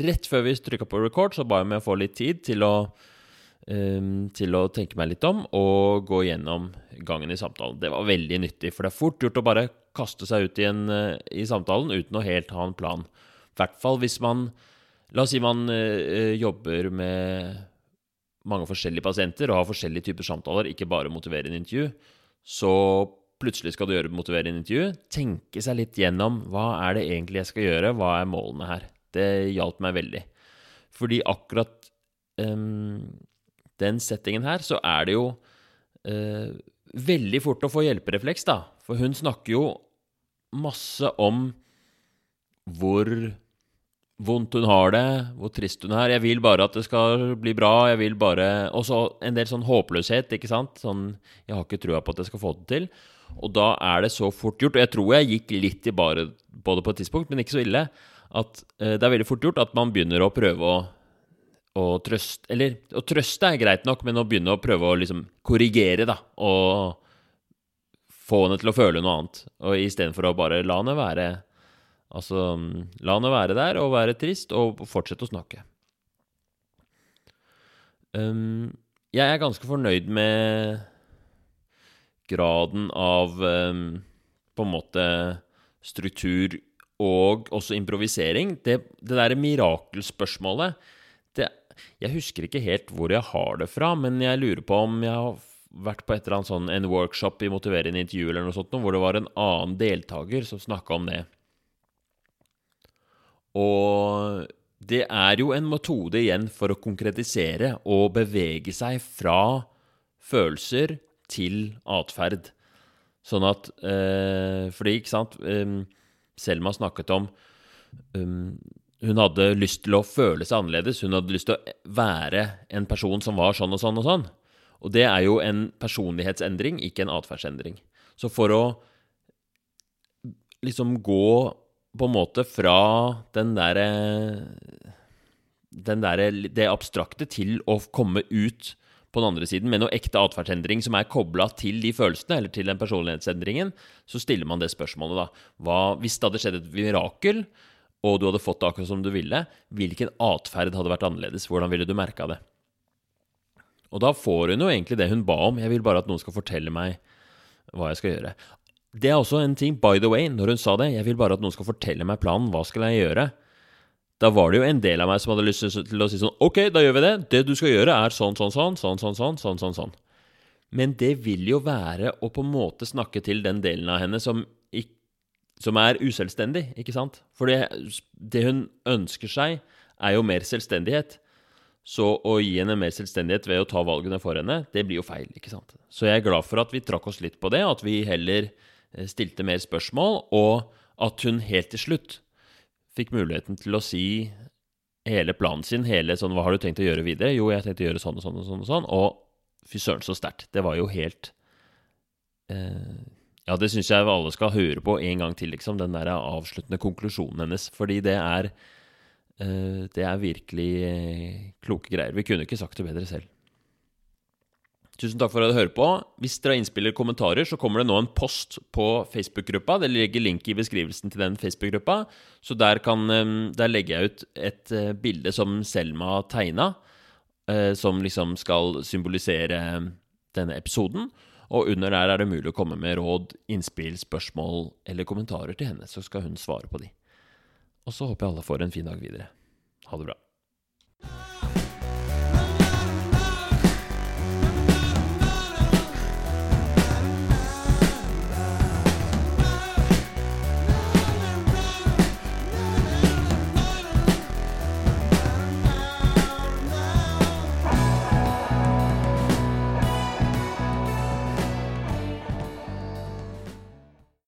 rett før vi trykka på record, så ba jeg om å få litt tid til å til å tenke meg litt om og gå gjennom gangen i samtalen. Det var veldig nyttig, for det er fort gjort å bare kaste seg ut i, eh, i samtalen uten å helt ha en plan. I hvert fall hvis man La oss si man eh, jobber med mange forskjellige pasienter og har forskjellige typer samtaler, ikke bare motiverende intervju. Så plutselig skal du gjøre motiverende intervju. Tenke seg litt gjennom hva er det egentlig jeg skal gjøre, hva er målene her. Det hjalp meg veldig. Fordi akkurat em, den settingen her, så er det jo eh, veldig fort å få hjelperefleks, da. For hun snakker jo masse om hvor vondt hun har det, hvor trist hun er. Jeg vil bare at det skal bli bra. jeg vil bare... Og så en del sånn håpløshet, ikke sant. Sånn Jeg har ikke trua på at jeg skal få det til. Og da er det så fort gjort. Og jeg tror jeg gikk litt i bare på det på et tidspunkt, men ikke så ille. At eh, det er veldig fort gjort at man begynner å prøve å å trøste Eller å trøste er greit nok, men å begynne å prøve å liksom korrigere, da. Og få henne til å føle noe annet. Og istedenfor å bare la henne være Altså, la henne være der og være trist, og fortsette å snakke. Um, jeg er ganske fornøyd med graden av um, på en måte struktur og også improvisering. Det, det derre mirakelspørsmålet Jeg husker ikke helt hvor jeg har det fra, men jeg lurer på om jeg har vært på et eller annet sånn, en workshop i motiverende intervju eller noe sånt, hvor det var en annen deltaker som snakka om det. Og det er jo en metode igjen for å konkretisere og bevege seg fra følelser til atferd. Sånn at eh, Fordi, ikke sant um, Selma snakket om um, Hun hadde lyst til å føle seg annerledes. Hun hadde lyst til å være en person som var sånn og sånn og sånn. Og det er jo en personlighetsendring, ikke en atferdsendring. Så for å liksom gå på en måte fra den derre Den derre Det abstrakte til å komme ut på den andre siden med noe ekte atferdsendring som er kobla til de følelsene, eller til den personlighetsendringen, så stiller man det spørsmålet, da. Hva, hvis det hadde skjedd et mirakel, og du hadde fått det akkurat som du ville, hvilken atferd hadde vært annerledes? Hvordan ville du merka det? Og da får hun jo egentlig det hun ba om. Jeg vil bare at noen skal fortelle meg hva jeg skal gjøre. Det er også en ting, by the way, når hun sa det, jeg vil bare at noen skal fortelle meg planen, hva skal jeg gjøre? Da var det jo en del av meg som hadde lyst til å si sånn, ok, da gjør vi det, det du skal gjøre er sånn, sånn, sånn, sånn, sånn, sånn, sånn, sånn. sånn. Men det vil jo være å på en måte snakke til den delen av henne som som er uselvstendig, ikke sant? For det, det hun ønsker seg, er jo mer selvstendighet. Så å gi henne mer selvstendighet ved å ta valgene for henne, det blir jo feil, ikke sant? Så jeg er glad for at vi trakk oss litt på det, at vi heller eh, stilte mer spørsmål, og at hun helt til slutt fikk muligheten til å si hele planen sin, hele sånn Hva har du tenkt å gjøre videre? Jo, jeg tenkte å gjøre sånn sånn og sånn. Og sånn, og fy søren, så sterkt. Det var jo helt eh, Ja, det syns jeg alle skal høre på en gang til, liksom. Den der avsluttende konklusjonen hennes. Fordi det er eh, Det er virkelig eh, kloke greier. Vi kunne ikke sagt det bedre selv. Tusen takk for at du hører på. Hvis dere har innspill eller kommentarer, så kommer det nå en post på Facebook-gruppa. Det ligger link i beskrivelsen til den Facebook-gruppa. Så der, kan, der, legger jeg ut et eh, bilde som Selma tegna, eh, som liksom skal symbolisere denne episoden. Og under der er det mulig å komme med råd, innspill, spørsmål eller kommentarer til henne, så skal hun svare på de. Og så håper jeg alle får en fin dag videre. Ha det bra.